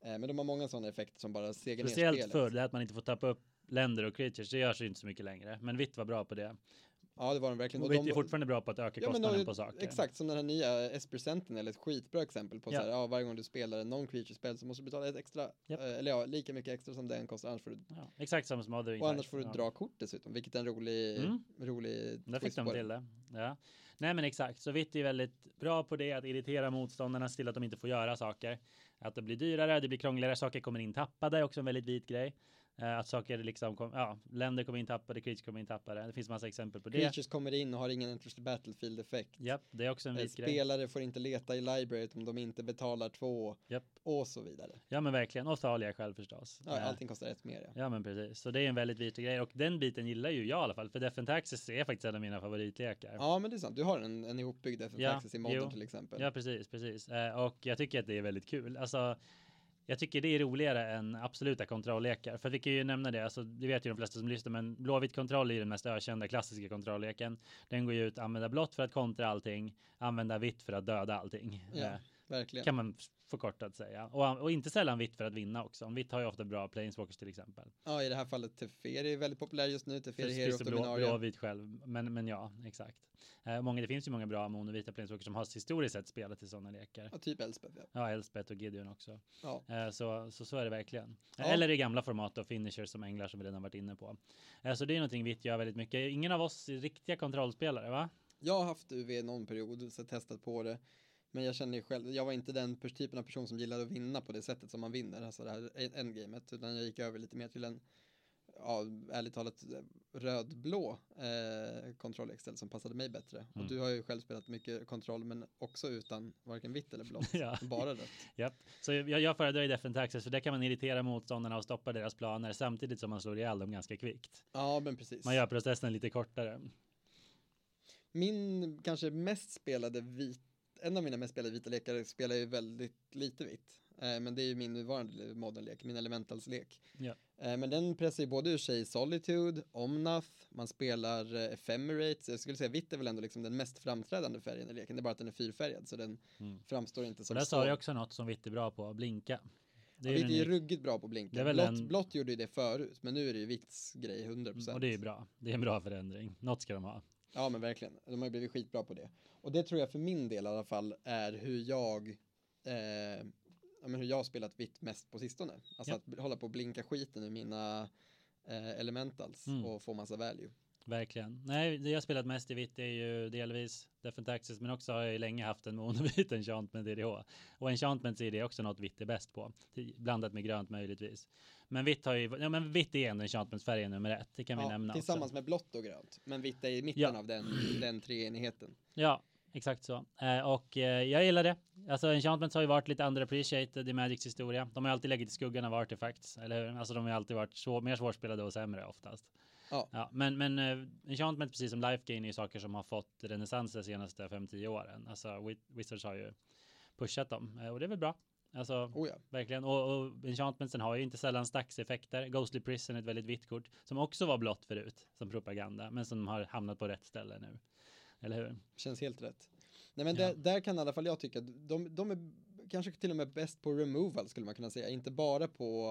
Eh, men de har många sådana effekter som bara segar ner Speciellt spelet. förr, det här att man inte får tappa upp länder och creatures, det görs ju inte så mycket längre. Men vitt var bra på det. Ja det var de verkligen. Och Och de- är fortfarande bra på att öka Ja, men kostnaden då- på saker. Exakt som den här nya Esper Sentinel, ett skitbra exempel på Ja. så här, ja, varje gång du spelar en non-creature spel så måste du betala ett extra, Japp. eh, eller ja, lika mycket extra som den kostar, annars får du, Ja, exakt som Smothering och annars får du dra kort dessutom, vilket är en rolig, Mm. rolig Där fick de till det. Ja. Nej men exakt, så vitt är väldigt bra på det, att irritera motståndarna till att de inte får göra saker. Att det blir dyrare, det blir krångligare, saker kommer in tappade, också en väldigt vit grej. Eh, Att saker liksom, kom, ja, länder kommer in tappade, creatures kommer in tappade. Det finns massa exempel på det. Creatures kommer in och har ingen Enters the Battlefield-effekt. Japp, det är också en Eh, vit grej. Spelare får inte leta i libraryt om de inte betalar två Japp. och så vidare. Ja men verkligen, och Thalia själv förstås. Ja, Eh, allting kostar ett mer ja. Ja men precis, så det är en väldigt vit grej och den biten gillar ju jag i alla fall för and Taxes är faktiskt en av mina favoritlekar. Ja men det är sant, du har en, en ihopbyggd FF Ja, Access i modden till exempel. Ja, precis, precis. Och jag tycker att det är väldigt kul. Alltså, jag tycker det är roligare än absoluta kontrolllekar. För vi kan ju nämna det, alltså, det vet ju de flesta som lyssnar, men blåvitt kontroll är ju den mest ökända klassiska kontrollleken. Den går ju ut använda blått för att kontra allting, använda vitt för att döda allting. Eh, Verkligen. kan man förkortat säga. Och, och inte sällan vitt för att vinna också. Vitt har ju ofta bra planeswalkers till exempel. Ja, i det här fallet Teferi är väldigt populär just nu. Teferi Hero of det, blå, Dominaria. blåvit själv. Men, men ja, exakt. Eh, många, det finns ju många bra monovita planeswalkers som har historiskt sett spelat i sådana lekar. Ja, typ Elspeth. Ja. Ja, Elspeth och Gideon också. Ja. Eh, Så, så, så är det verkligen. Ja. Eller i gamla format och finishers som änglar som vi redan varit inne på. Eh, Så det är någonting vitt gör väldigt mycket. Ingen av oss är riktiga kontrollspelare, va? Jag har haft UV någon period, så testat på det. Men jag känner ju själv, jag var inte den typen av person som gillade att vinna på det sättet som man vinner, alltså det här en- endgamet, utan jag gick över lite mer till en, ja, ärligt talat, rödblå eh, kontrollextel som passade mig bättre. Mm. Och du har ju själv spelat mycket kontroll, men också utan varken vitt eller blått, Ja. bara rött. Japp. Så jag, jag föredrar ju Defend Taxes för där kan man irritera motståndarna och stoppa deras planer samtidigt som man slår ihjäl dem ganska kvickt. Ja, men precis. Man gör processen lite kortare. Min kanske mest spelade vit, en av mina mest spelade vita lekar spelar ju väldigt lite vitt. Eh, men det är ju min nuvarande modernlek, min elementalslek. Ja. Eh, men den pressar ju både ur sig Solitude, Omnath, man spelar eh, Ephemerate, så jag skulle säga vitt är väl ändå liksom den mest framträdande färgen i leken, det är bara att den är fyrfärgad så den Mm. framstår inte som där sa jag också något som vitt är bra på, blinka. Det Ja, är vitt är ju ruggigt bra på att blinka. Blått, en- blått gjorde ju det förut, men nu är det ju vitts grej 100%. och det är bra. Det är en bra förändring. Något ska de ha. Ja men verkligen, de har ju blivit skitbra på det. Och det tror jag för min del i alla fall är hur jag, eh, men hur jag har spelat vitt mest på sistone. Alltså Ja. att hålla på och blinka skiten ur mina eh, elementals Mm. och få massa value. Verkligen. Nej, det jag spelat mest i vitt är ju delvis Defent Access, men också har jag ju länge haft en monovit enchantment DDH. Och enchantments är det också något vitt är bäst på, blandat med grönt möjligtvis. Men vitt har ju, ja men vitt är ändå enchantmentsfärgen nummer ett, det kan vi Ja, nämna tillsammans också. med blått och grönt. Men vitt är i mitten Ja. av den, den treenigheten. Ja, exakt så. Eh, och eh, jag gillar det. Alltså enchantments har ju varit lite underappreciated i Magics historia. De har alltid legat i skuggan av artefacts, eller hur? Alltså de har alltid varit så, mer svårspelade och sämre oftast. Ja. men men uh, enchantment precis som life gain är ju saker som har fått renässans de senaste 5-10 åren. Alltså Wi- Wizards har ju pushat dem eh, och det är väl bra. Alltså Oh ja. verkligen. Och, och enchantmentsen har ju inte sällan stackseffekter. Ghostly Prison är ett väldigt vitt kort som också var blått förut som propaganda, men som har hamnat på rätt ställe nu. Eller hur? Känns helt rätt. Nej men Ja. där, där kan i alla fall jag tycka att de, de är kanske till och med bäst på removal skulle man kunna säga, inte bara på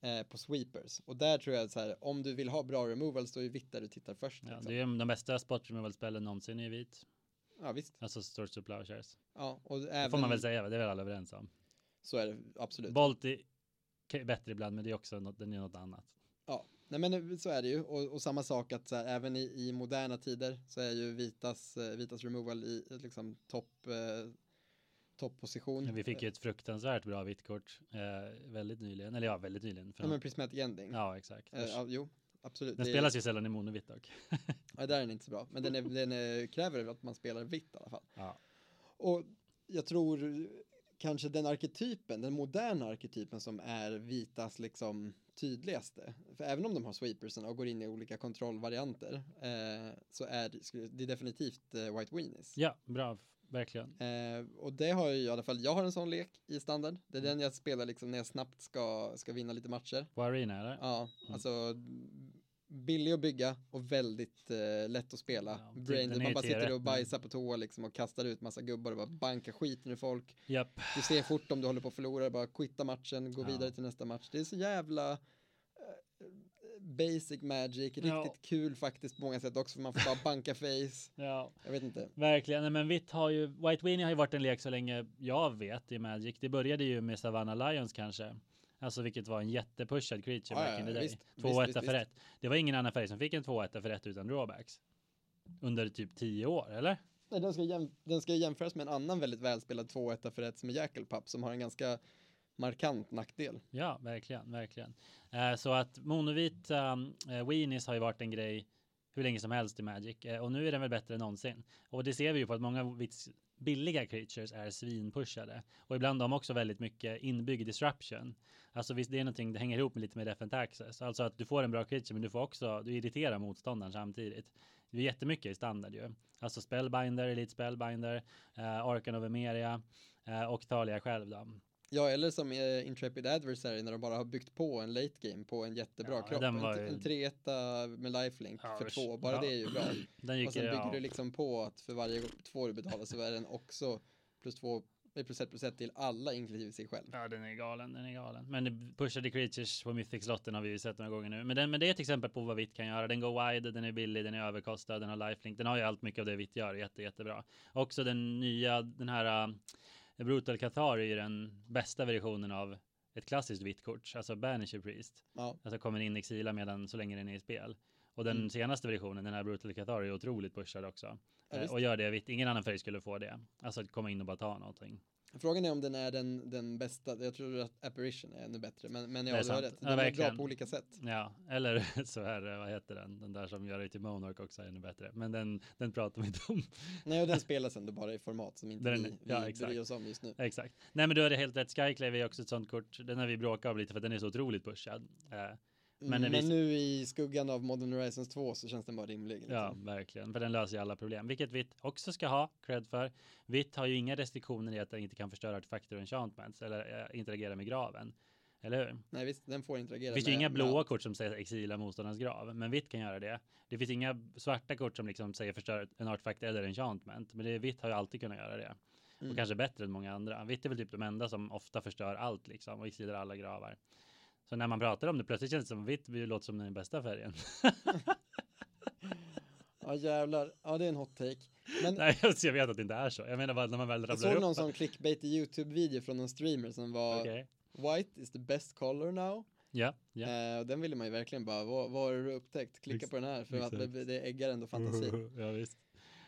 eh, på sweepers. Och där tror jag att så här, om du vill ha bra removals då är vitt där du tittar först. Ja, liksom. det är de bästa spot removal spelen någonsin i vit. Ja visst. Alltså Storage to Plowshares. Ja, och Det även, får man väl säga, det är väl alla överens om. så är det absolut. Bolt är bättre ibland, men det är också något, den är något annat. Ja, nej men så är det ju. Och, och samma sak att så här, även i, i moderna tider så är ju vitas, eh, vitas removal i liksom topp eh, topposition. Vi fick ju ett fruktansvärt bra vitt kort eh, väldigt nyligen, eller ja, väldigt nyligen. För Ja, men prismatic ending. ja, exakt. Eh, ja, jo, absolut. den Det är- spelas ju sällan i monovitt dock. Ja, där är den inte så bra. Men den, är, den är, kräver att man spelar vitt i alla fall. Ja. Och jag tror kanske den arketypen, den moderna arketypen som är vitas liksom tydligaste. För även om de har sweepersen och går in i olika kontrollvarianter eh, så är det, det är definitivt eh, White Weenies. ja, bra, verkligen. Eh, och det har ju i alla fall, jag har en sån lek i standard. Det är den jag spelar liksom när jag snabbt ska, ska vinna lite matcher. På Arena eller? Ja, Mm. alltså billig att bygga och väldigt eh, lätt att spela. Ja, Brain, man bara sitter och bajsar på toa liksom och kastar ut massa gubbar och bara bankar skiten ur folk. Japp. Du ser fort om du håller på att förlora, bara quitta matchen, gå Ja. vidare till nästa match. Det är så jävla eh, basic magic, riktigt Ja. kul faktiskt på många sätt också, för man får bara banka face. Ja, Jag vet inte. verkligen. Nej, Men vitt har ju, White Weenie har ju varit en lek så länge jag vet i Magic. Det började ju med Savannah Lions kanske. Alltså vilket var en jättepushad creature Ja, back in the day. visst. Två Visst, etta visst, för visst. ett. Det var ingen annan färg som fick en två etta för ett utan drawbacks. Under typ tio år, eller? Nej, den, ska jäm, den ska jämföras med en annan väldigt välspelad 2-1 för ett som är Jackalpup som har en ganska markant nackdel. Ja, verkligen, verkligen. Eh, så att monovit ehm, eh, Weenies har ju varit en grej hur länge som helst i Magic eh, och nu är den väl bättre än någonsin. Och det ser vi ju på att många vits billiga creatures är svinpushade och ibland har de också väldigt mycket inbyggd disruption. Alltså visst, det är någonting, det hänger ihop med lite med defent access, alltså att du får en bra creature, men du får också, du irriterar motståndaren samtidigt. Det är jättemycket i standard ju. Alltså spellbinder, elite spellbinder, uh, Arkan of Emeria eh, och Thalia själv då. Ja, eller som eh, Intrepid Adversary när de bara har byggt på en late game på en jättebra Ja, kropp. var En, ju- en 3 med lifelink Ja, för två, bara Ja. det är ju bra. Den gick Och sen ju- bygger ja. du liksom på att för varje två du betalar så är den också plus två, eh, plus ett plus ett till alla inklusive sig själv. Ja, den är galen, den är galen. Men det- pushade creatures på Mythic-slotten har vi ju sett några gånger nu. Men, den, men det är ett exempel på vad vitt kan göra. Den går wide, den är billig, den är överkostad, den har lifelink. Den har ju allt mycket av det vitt gör, jätte, jättebra. Också den nya, den här uh, Brutal Cathar är ju den bästa versionen av ett klassiskt vitt kort, alltså Banisher Priest. Ja, Alltså kommer in exila medan så länge den är i spel. Och den Mm. senaste versionen, den här Brutal Cathar, är otroligt pushad också. Ja, Eh, och gör det vitt, ingen annan färg skulle få det. Alltså att komma in och bara ta någonting. Frågan är om den är den, den bästa, jag tror att Apparition är ännu bättre, men, men ja, du har rätt. Ja, De är bra på olika sätt. Ja, eller så här, vad heter den? Den där som gör det till Monarch också är ännu bättre. Men den, den pratar vi inte om. Nej, och den spelas ändå bara i format som inte Den- vi, vi ja, exakt. bryr oss om just nu. Exakt. Nej, men du har det helt rätt. Skyclave är också ett sånt kort. Den har vi bråkat av lite för den är så otroligt pushad. Eh, Men Men, vi- nu i skuggan av Modern Horizons 2 så känns den bara rimlig. Liksom. ja, verkligen. För den löser ju alla problem. Vilket vitt också ska ha cred för. Vitt har ju inga restriktioner i att den inte kan förstöra artefakter och enchantments eller eh, interagera med graven. Eller hur? Nej visst, den får interagera. Det finns ju med- inga med blåa allt. kort som säger exila motståndarens grav, men vitt kan göra det. Det finns inga svarta kort som liksom säger förstör en artefakt eller enchantment, men det vitt har ju alltid kunnat göra det. Mm. Och kanske bättre än många andra. Vitt är väl typ de enda som ofta förstör allt liksom och exilar alla gravar. Så när man pratar om det plötsligt känns det som vitt vi låter som den bästa färgen. Ja jävlar, ja det är en hot take. Men Nej, jag vet att det inte är så. Jag menar bara när man väl jag rabblar såg upp. någon sån clickbait i YouTube-video från någon streamer som var Okej. White is the best color now. Ja, ja. Eh, och den ville man ju verkligen bara, vad, vad har du upptäckt? Klicka Ex- på den här för att exakt. det, det äggar ändå fantasin. ja, visst.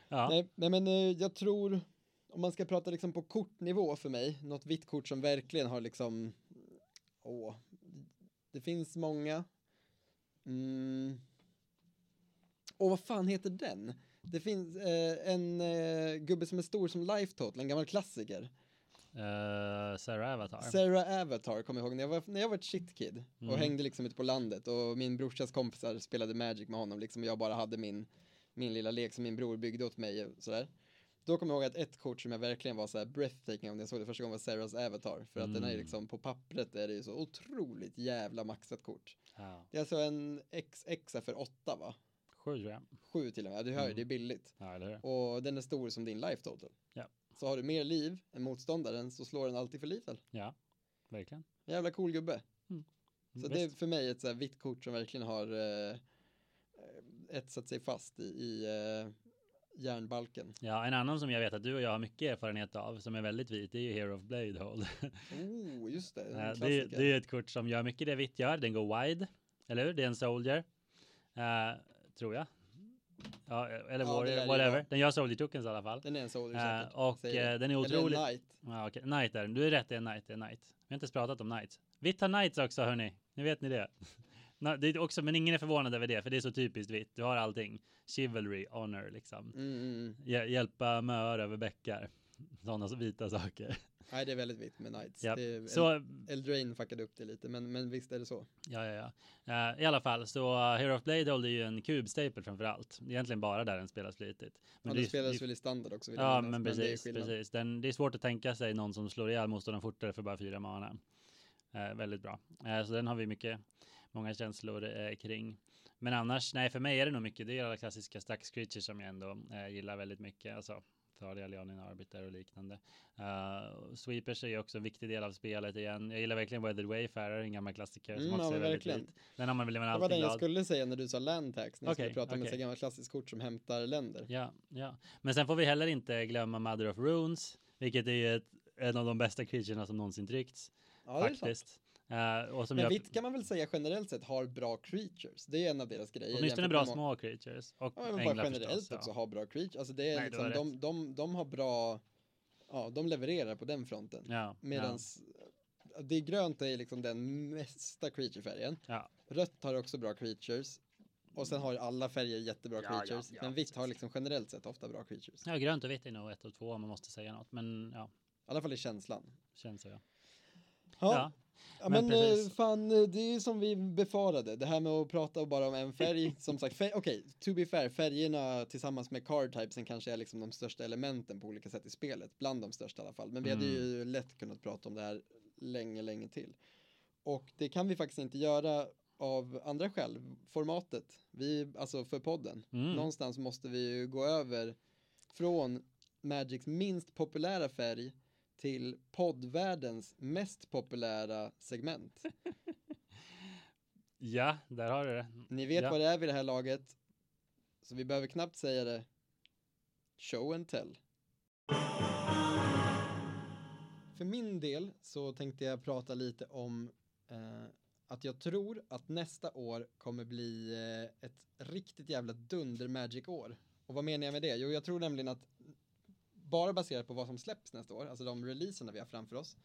Ja, Nej, nej men eh, jag tror, om man ska prata liksom på kortnivå för mig, något vitt kort som verkligen har liksom, åh, det finns många. Mm. Och vad fan heter den? Det finns eh, en eh, gubbe som är stor som Life Total, en gammal klassiker. Eh, Sarah Avatar. Sarah Avatar, kommer jag ihåg, när jag var, när jag var ett shitkid och Mm. hängde liksom ute på landet och min brorsas kompisar spelade Magic med honom liksom och jag bara hade min, min lilla lek som min bror byggde åt mig och sådär. Då kommer jag ihåg att ett kort som jag verkligen var så här breathtaking om jag såg det första gången var Sarahs Avatar. För att den är Mm. liksom, på pappret är det ju så otroligt jävla maxat kort. ja. Det är alltså en XX för åtta va? Sju tror jag. Sju till och med, du hör ju, Mm. det är billigt. Ja, eller hur? Och den är stor som din life total. Ja. Så har du mer liv än motståndaren så slår den alltid för lethal. Ja, verkligen. Jävla cool gubbe. Mm. Så Visst. det är för mig ett så här vitt kort som verkligen har eh, etsat sig fast i, i eh, järnbalken. Ja, en annan som jag vet att du och jag har mycket erfarenhet av som är väldigt vit, det är ju Hero of Bladehold. Oh, just det. Eh, det, är, det är ett kort som gör mycket det vitt gör. Den går wide, eller hur? Det är en soldier, Eh, tror jag. Ja, eller Ja, warrior, det whatever. Den gör soldier tokens i alla fall. Den är en soldier Eh, säkert. och säger det. eh, den är Eller en otroligt... knight. Ja, okej. Knight är den. Du är rätt, det är en knight. Det är knight. Vi har inte pratat om knights. Vitt har knights också, hörni. Nu vet ni det. Det är också, men ingen är förvånad över det, för det är så typiskt vitt. Du har allting. Chivalry, honor, liksom. Mm, mm, mm. Hj- hjälpa möar över bäckar. Sådana så vita saker. Nej, det är väldigt vitt med knights. Ja. Det är, Så, Eldraine fuckade upp det lite, men, men visst är det så. ja, ja, ja. Eh, I alla fall, så uh, Hero of Bladehold är ju en kubstaple framför allt. Det egentligen bara där den spelas flitigt. Men det det är- spelas det- väl i standard också. Ja, minnas, men det är precis, precis. Den, det är svårt att tänka sig någon som slår ihjäl motståndaren fortare för bara fyra mana. Eh, väldigt bra. Eh, så den har vi mycket, många känslor eh, kring. Men annars, nej, för mig är det nog mycket. Det är alla klassiska stacks creatures som jag ändå eh, gillar väldigt mycket. Alltså, Thalia, Leonin, Arbiter och liknande. Uh, sweepers är ju också en viktig del av spelet igen. Jag gillar verkligen Weathered Wayfarer, en gammal klassiker som Mm, också ja, är väldigt verkligen. vit. Den har man väl man Det var den jag glad. skulle säga när du sa land tax, när jag Okej, skulle prata om ett gammalt klassiskt kort som hämtar länder. Ja, ja. Men sen får vi heller inte glömma Mother of Runes, vilket är ju ett, en av de bästa creaturerna som någonsin tryckts. Ja, det faktiskt. Eh, och som Men jag, vitt kan man väl säga generellt sett har bra creatures. Det är en av deras grejer. åtminstone bra små creatures. Och Ja, men bara generellt förstås. också Ja. ha bra creatures. Alltså det är Nej, liksom, har de, de, de har bra, ja, de levererar på den fronten. Ja, Medans det grönt är liksom den mesta creaturefärgen. ja, Rött har också bra creatures. Och sen har ju alla färger jättebra Ja, ja, creatures. ja, men vitt har liksom generellt sett ofta bra creatures. ja, grönt och vitt är nog ett och två om man måste säga något. Men ja, I alla fall i känslan. känns så. Ja. Ja, Ja, men men, eh, fan, eh, det är som vi befarade. Det här med att prata bara om en färg. som sagt, okej, to be fair, färgerna tillsammans med card typesen kanske är liksom de största elementen på olika sätt i spelet. Bland de största i alla fall. Men vi hade Mm. ju lätt kunnat prata om det här länge, länge till. Och det kan vi faktiskt inte göra av andra skäl. Formatet, vi, alltså för podden. Mm. Någonstans måste vi ju gå över från Magics minst populära färg till poddvärldens mest populära segment. ja, där har du det. Ni vet Ja. vad det är vid det här laget, så vi behöver knappt säga det. Show and tell. För min del så tänkte jag prata lite om eh, att jag tror att nästa år kommer bli eh, ett riktigt jävla dunder Magic-år. Och vad menar jag med det? Jo, jag tror nämligen att bara baserat på vad som släpps nästa år, alltså de releaserna vi har framför oss,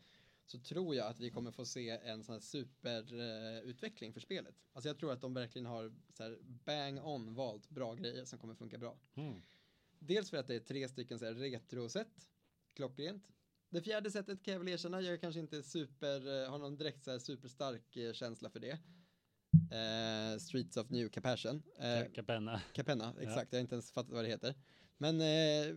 så tror jag att vi kommer få se en sån här superutveckling utveckling för spelet. Alltså jag tror att de verkligen har så här bang on valt bra grejer som kommer funka bra. Mm. Dels för att det är tre stycken så här retro-set, klockrent. Det fjärde sättet kan jag väl erkänna, jag kanske inte super, eh, har någon direkt så här superstark eh, känsla för det. Eh, Streets of New Capassion. Eh, Capenna. Capenna, exakt, jag har inte ens fattat vad det heter. Men eh,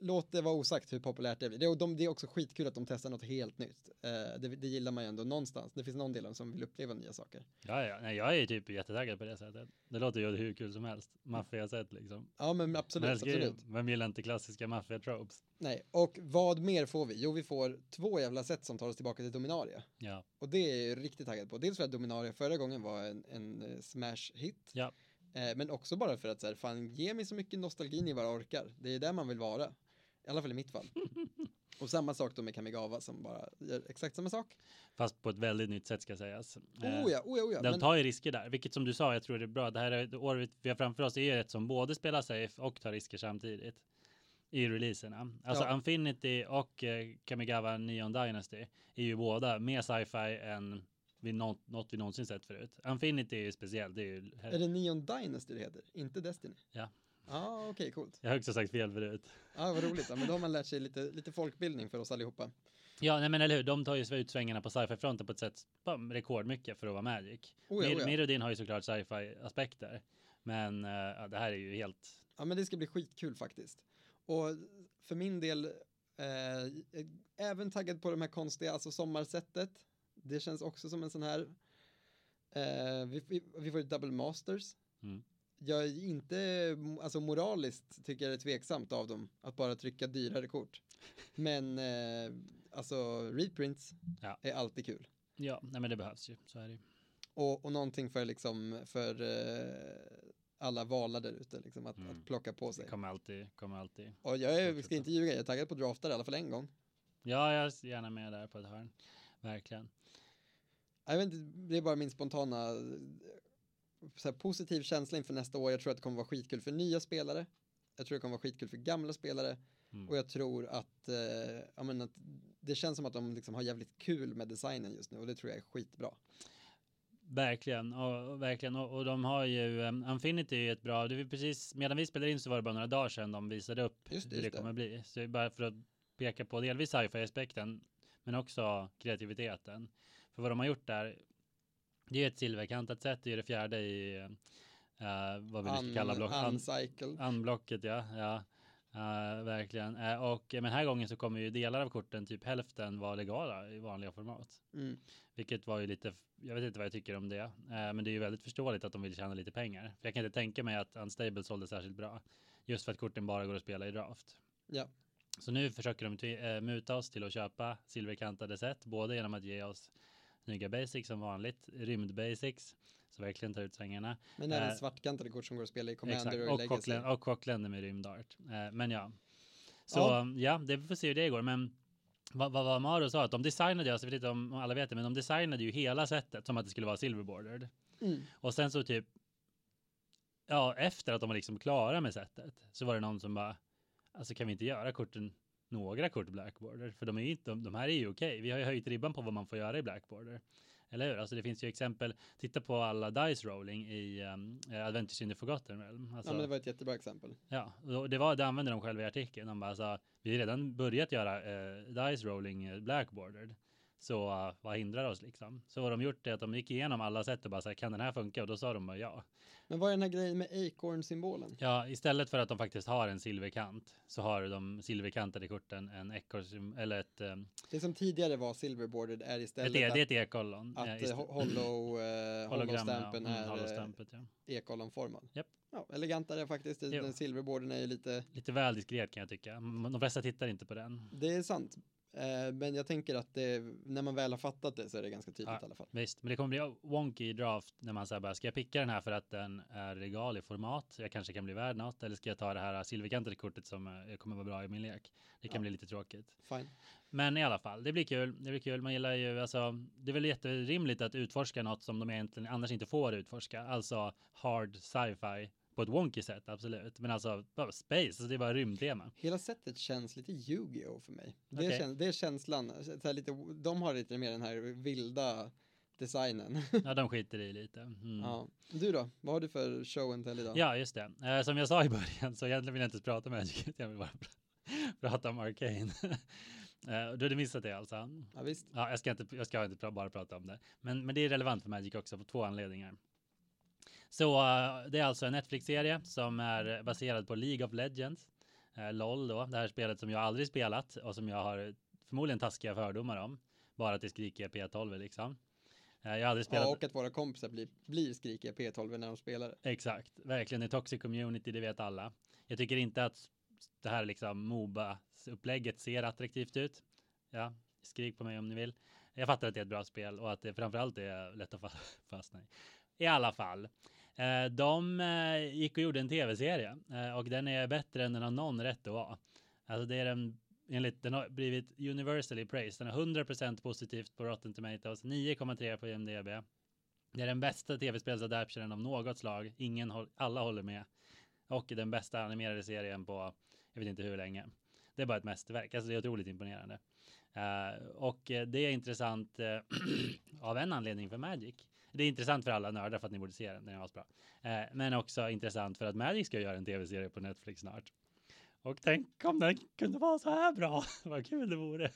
låt det vara osagt hur populärt det blir. Det, och de, det är också skitkul att de testar något helt nytt. Eh, det, det gillar man ju ändå någonstans. Det finns någon del av som vill uppleva nya saker. Ja, ja. Nej, jag är typ jättetaggad på det sättet. Det låter ju hur kul som helst. Maffia-sätt liksom. Ja, men absolut. Men ju- absolut. Vem gillar inte klassiska maffia-tropes? Nej, och vad mer får vi? Jo, vi får två jävla sätt som tar oss tillbaka till Dominaria. Ja, Och det är jag riktigt taggad på. Dels för att Dominaria förra gången var en, en eh, smash-hit. Ja. Eh, men också bara för att så här, fan, ge mig så mycket nostalgi ni bara orkar. Det är där man vill vara. I alla fall i mitt fall. och samma sak då med Kamigawa som bara gör exakt samma sak. fast på ett väldigt nytt sätt ska sägas. Eh, Oh ja, oh ja, oh ja. De Men, tar ju risker där, vilket som du sa, jag tror det är bra. Det här är det året vi har framför oss är ett som både spelar safe och tar risker samtidigt i releaserna. Alltså Ja. Infinity och eh, Kamigawa Neon Dynasty är ju båda mer sci-fi än vi något, något vi någonsin sett förut. Infinity är ju speciellt, det är ju är det Neon Dynasty det heter? Inte Destiny? Ja. Ja, ah, okej, coolt. jag har också sagt fel förut. Ja, vad roligt. Ja, men då har man lärt sig lite, lite folkbildning för oss allihopa. Ja, nej men eller hur, de tar ju ut svängarna på sci-fi-fronten på ett sätt bam, rekordmycket för att vara Magic. Oh ja, oh ja. Mirrodin har ju såklart sci-fi aspekter, men ja, det här är ju helt Ja, men det ska bli skitkul faktiskt. Och för min del, eh, även taggad på de här konstiga, alltså sommarsättet. Det känns också som en sån här, eh, vi, vi, vi får ju double masters. Mm. Jag är inte, alltså moraliskt tycker jag det är tveksamt av dem att bara trycka dyrare kort. Men eh, alltså reprints Ja. är alltid kul. Ja, nej men det behövs ju. Så är det ju. Och, och någonting för liksom, för eh, alla valar där ute, liksom att, Mm. att plocka på sig. Det kommer alltid, kommer alltid. Och jag är, ska inte ljuga, jag är taggad på draftar i alla fall en gång. Ja, jag är gärna med där på ett hörn. Verkligen. Jag vet inte, det är bara min spontana här, positiv känsla inför nästa år. Jag tror att det kommer vara skitkul för nya spelare. Jag tror det kommer vara skitkul för gamla spelare. Mm. Och jag tror att, eh, ja, men att det känns som att de liksom har jävligt kul med designen just nu och det tror jag är skitbra. Verkligen, och, verkligen. Och, och de har ju, um, Infinity är ju ett bra, det är precis, medan vi spelade in så var det bara några dagar sedan de visade upp Just det, hur det just det. kommer bli. Så det bara för att peka på delvis sci-fi-aspekten, men också kreativiteten. För vad de har gjort där, det är ett silverkantat sätt, det är det fjärde i, uh, vad vi nu ska kalla block, un, unblocket, ja. ja. Uh, verkligen. Uh, och men den här gången så kommer ju delar av korten, typ hälften, vara legala i vanliga format. Mm. Vilket var ju lite, jag vet inte vad jag tycker om det, eh, men det är ju väldigt förståeligt att de vill tjäna lite pengar. För jag kan inte tänka mig att Unstable sålde särskilt bra, just för att korten bara går att spela i draft. Ja. Så nu försöker de muta oss till att köpa silverkantade set, både genom att ge oss snygga basics som vanligt, rymd basics, så verkligen tar ut svängarna. Men även Eh, svartkantade kort som går att spela i Commander Exakt, och, och, Legacy. och kockländer med rymdart. Eh, men ja, så Ja. ja. det får se hur det går. Men vad, vad, vad Maro sa, att de designade, jag vet inte om alla vet det, men de designade ju hela sättet som att det skulle vara silverbordered. Mm. Och sen så typ, ja, efter att de var liksom klara med sättet så var det någon som bara, alltså kan vi inte göra korten, några kort blackborder? För de är inte, de, de här är ju okej. Vi har ju höjt ribban på vad man får göra i blackborder. Eller hur? Alltså det finns ju exempel, titta på alla dice rolling i um, Adventures in the Forgotten Realm. Alltså, Ja, men det var ett jättebra exempel. Ja, och det var det använde de själva i artikeln. De bara sa, vi har redan börjat göra eh, dice rolling eh, blackboarded. Så eh, vad hindrar oss liksom? Så vad de gjort är att de gick igenom alla sätt och bara så här, kan den här funka? Och då sa de bara ja. Men vad är den här grejen med acorn-symbolen? Ja, istället för att de faktiskt har en silverkant så har de silverkantade korten en ekorrsym- eller ett, eh, Det som tidigare var silverboarded är ett, istället e- att, det är ett ekollon. att eh, eh, hollow, eh, hologram, ja. Mm, är holostampet, ja. ekollonformad. Japp. Ja, elegantare faktiskt. Jo. Den silverborden är ju lite, Lite väl diskret kan jag tycka. De flesta tittar inte på den. det är sant. Eh, men jag tänker att det, när man väl har fattat det så är det ganska tydligt Ja. i alla fall. Visst, men det kommer bli wonky draft när man säger bara ska jag picka den här för att den är regal i format? Jag kanske kan bli värd något eller ska jag ta det här silverkantade kortet som eh, kommer vara bra i min lek? Det kan Ja. bli lite tråkigt. Fine. Men i alla fall, det blir kul. Det blir kul. Man gillar ju alltså. Det är väl jätterimligt att utforska något som de egentligen annars inte får utforska, alltså hard sci-fi på ett wonky sätt, absolut. Men alltså bara space, alltså det är bara rymdtema. Hela sättet känns lite Yu-Gi-Oh för mig. Det, Okej. kän, det är känslan, så lite, de har lite mer den här vilda designen. Ja, de skiter i lite. Mm. ja. Du då, vad har du för show and tell idag? Ja, just det. Eh, som jag sa i början så egentligen vill jag inte ens prata med Magic. Jag vill bara pr- prata om Arcane. eh, du hade missat det alltså? Ja, visst. Ja, jag ska inte, jag ska inte bara prata om det. Men, men det är relevant för Magic också på två anledningar. Så eh, det är alltså en Netflix-serie som är baserad på League of Legends. Eh, LOL då, det här spelet som jag aldrig spelat och som jag har förmodligen taskiga fördomar om. Bara att det skriker P12 liksom. Eh, jag har aldrig spelat. Ja, och att våra kompisar blir, blir skrikiga P12 när de spelar. Exakt, verkligen en toxic community, det vet alla. Jag tycker inte att det här liksom Moba-upplägget ser attraktivt ut. Ja, skrik på mig om ni vill. Jag fattar att det är ett bra spel och att det framförallt är lätt att fastna i. I alla fall. Eh, de eh, gick och gjorde en tv-serie eh, och den är bättre än den har någon rätt att vara. Alltså det är den enligt den har blivit universally praised. Den har 100% positivt på Rotten Tomatoes, 9,3 på IMDB. Det är den bästa tv-spelsadaptionen av något slag. Ingen, alla håller med. Och den bästa animerade serien på, jag vet inte hur länge. Det är bara ett mästerverk. Alltså det är otroligt imponerande. Uh, och det är intressant uh, av en anledning för Magic. Det är intressant för alla nördar för att ni borde se den, den är asbra. Eh, men också intressant för att Magic ska göra en tv-serie på Netflix snart. Och tänk om den kunde vara så här bra. vad kul det vore.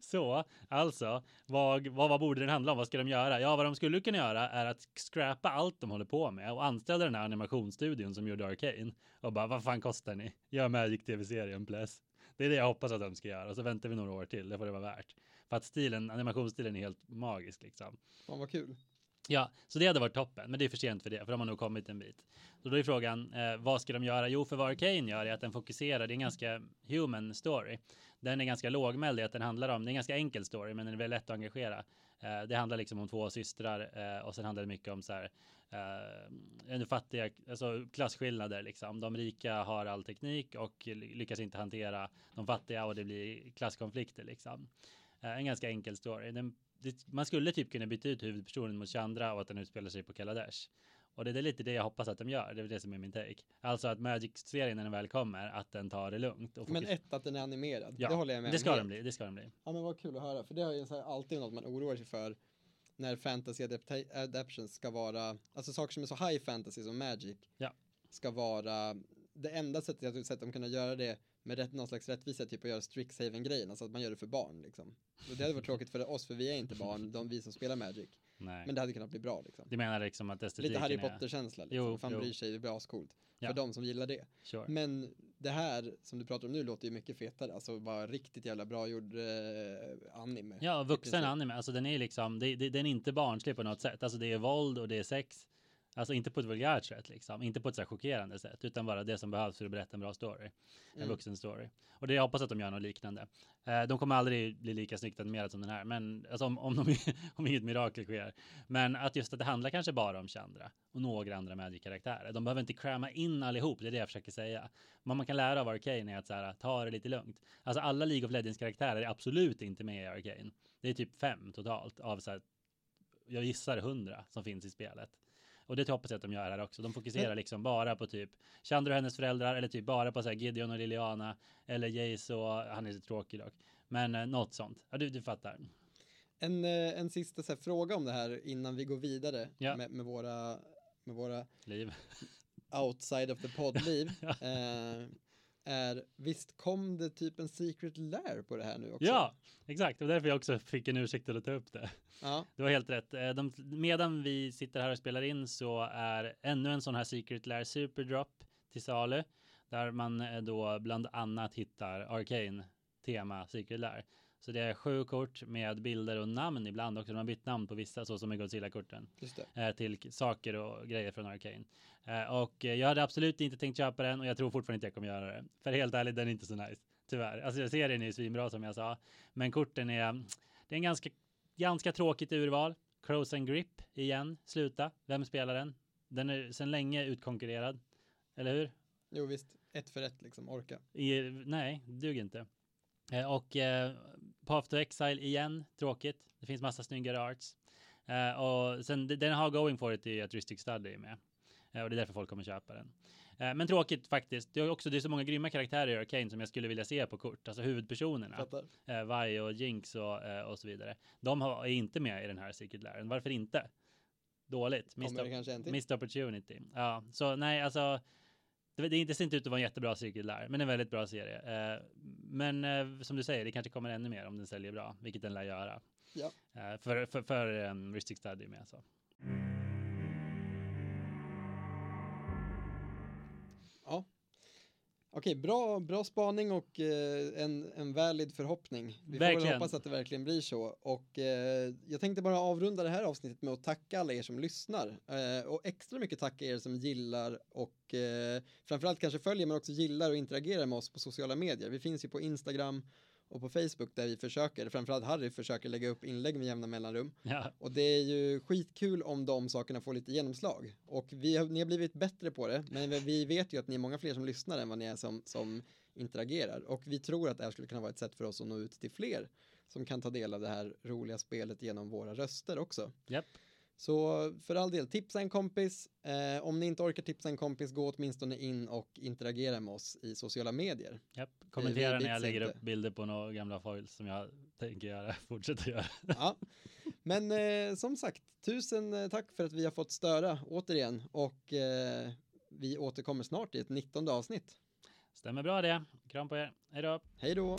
Så alltså, vad, vad, vad borde den handla om? Vad ska de göra? Ja, vad de skulle kunna göra är att scrappa allt de håller på med och anställa den här animationsstudion som gjorde Arcane och bara vad fan kostar ni? Gör Magic tv-serien plus. Det är det jag hoppas att de ska göra och så väntar vi några år till. Det får det vara värt. För att stilen, animationsstilen är helt magisk liksom. Fan vad kul. Ja, så det hade varit toppen, men det är för sent för det, för de har nog kommit en bit. Så då är frågan, eh, vad ska de göra? Jo, för vad Arcane gör är att den fokuserar, det är en ganska human story. Den är ganska lågmäld i att den handlar om, det är en ganska enkel story, men den är väldigt lätt att engagera. Eh, det handlar liksom om två systrar eh, och sen handlar det mycket om så här, eh, fattiga, alltså klasskillnader liksom. De rika har all teknik och lyckas inte hantera de fattiga och det blir klasskonflikter liksom. Eh, en ganska enkel story. Den det, man skulle typ kunna byta ut huvudpersonen mot Chandra och att den utspelar sig på Kaladesh. Och det är lite det jag hoppas att de gör. Det är det som är min take. Alltså att Magic-serien när den väl kommer, att den tar det lugnt. men ett, att den är animerad. Ja, det håller jag med Det ska den bli. Det ska den bli. Ja, men vad kul att höra. För det är ju alltid något man oroar sig för när fantasy adaptions ska vara, alltså saker som är så high fantasy som Magic ja. ska vara, det enda sättet jag har sett dem kunna göra det med rätt, någon slags rättvisa, typ att göra Strixhaven-grejen, alltså att man gör det för barn liksom. Och det hade varit tråkigt för oss, för vi är inte barn, de vi som spelar Magic. Nej. Men det hade kunnat bli bra liksom. Du menar liksom att estetiken Lite Harry Potter-känsla liksom. Jo, Fan jo. bryr sig, det blir ascoolt. Ja. För de som gillar det. Sure. Men det här som du pratar om nu låter ju mycket fetare. Alltså bara riktigt jävla bra gjord eh, anime. Ja, vuxen anime. Alltså den är liksom, det, det, den är inte barnslig på något sätt. Alltså det är våld och det är sex. Alltså inte på ett vulgärt sätt liksom, inte på ett så här chockerande sätt, utan bara det som behövs för att berätta en bra story. En mm. vuxen story. Och det jag hoppas att de gör något liknande. Eh, de kommer aldrig bli lika snyggt animerade som den här, men alltså om, om, de, om inget mirakel sker. Men att just att det handlar kanske bara om Chandra och några andra Magic-karaktärer. De behöver inte cramma in allihop, det är det jag försöker säga. Vad man kan lära av Arcane är att så här, ta det lite lugnt. Alltså alla League of Legends-karaktärer är absolut inte med i Arcane. Det är typ fem totalt av så här, jag gissar hundra som finns i spelet. Och det hoppas jag att de gör här också. De fokuserar liksom bara på typ Chandra och hennes föräldrar eller typ bara på så här Gideon och Liliana eller Jace och han är så tråkig dock. Men eh, något sånt. Ja, du, du fattar. En, eh, en sista här, fråga om det här innan vi går vidare ja. med, med, våra, med våra liv. outside of the pod-liv. ja. eh, är, visst kom det typ en secret lair på det här nu också? Ja, exakt. Och därför jag också fick en ursäkt till att ta upp det. Ja. Det var helt rätt. Eh, de, medan vi sitter här och spelar in så är ännu en sån här secret lair superdrop till salu. Där man eh, då bland annat hittar Arcane tema secret lair. Så det är sju kort med bilder och namn ibland också. De har bytt namn på vissa, så som i Godzilla-korten. Eh, till saker och grejer från Arcane. Eh, och jag hade absolut inte tänkt köpa den och jag tror fortfarande inte jag kommer göra det. För helt ärligt, den är inte så nice. Tyvärr. Alltså serien är ju svinbra som jag sa. Men korten är, det är en ganska, ganska tråkigt urval. Crows and Grip igen, sluta. Vem spelar den? Den är sedan länge utkonkurrerad. Eller hur? Jo visst, ett för ett liksom, orka. I, nej, duger inte. Eh, och eh, Path to Exile igen, tråkigt. Det finns massa snyggare arts. Eh, och sen den har going for it i att Ristic Study är med. Eh, och det är därför folk kommer köpa den. Eh, men tråkigt faktiskt. Det är också det är så många grymma karaktärer i Arcane som jag skulle vilja se på kort. Alltså huvudpersonerna. Eh, Vi och Jinx och, och så vidare. De har, är inte med i den här Secret Laren. Varför inte? Dåligt. Missed, missed opportunity. Ja, så nej, alltså det, det, ser inte ut att vara en jättebra cirkelär, men en väldigt bra serie. Eh, men eh, som du säger, det kanske kommer ännu mer om den säljer bra, vilket den lär göra. Ja. Eh, för för, för um, Ristic Study med så. Okej, bra, bra spaning och eh, en, en valid förhoppning. Vi får väl Verkligen. hoppas att det verkligen blir så. Och eh, jag tänkte bara avrunda det här avsnittet med att tacka alla er som lyssnar. Eh, och extra mycket tacka er som gillar och eh, framförallt kanske följer men också gillar och interagerar med oss på sociala medier. Vi finns ju på Instagram och på Facebook där vi försöker, framförallt Harry försöker lägga upp inlägg med jämna mellanrum. Ja, Och det är ju skitkul om de sakerna får lite genomslag. Och vi har, ni har blivit bättre på det, men vi vet ju att ni är många fler som lyssnar än vad ni är som, som interagerar. Och vi tror att det här skulle kunna vara ett sätt för oss att nå ut till fler som kan ta del av det här roliga spelet genom våra röster också. japp. Så för all del, tipsa en kompis. Eh, om ni inte orkar tipsa en kompis, gå åtminstone in och interagera med oss i sociala medier. Japp. Kommentera när jag lägger inte. upp bilder på några gamla foils som jag tänker göra, fortsätta göra. Ja. Men eh, som sagt, tusen eh, tack för att vi har fått störa återigen och eh, vi återkommer snart i ett 19 avsnitt. Stämmer bra det. Kram på er. Hej då. Hej då!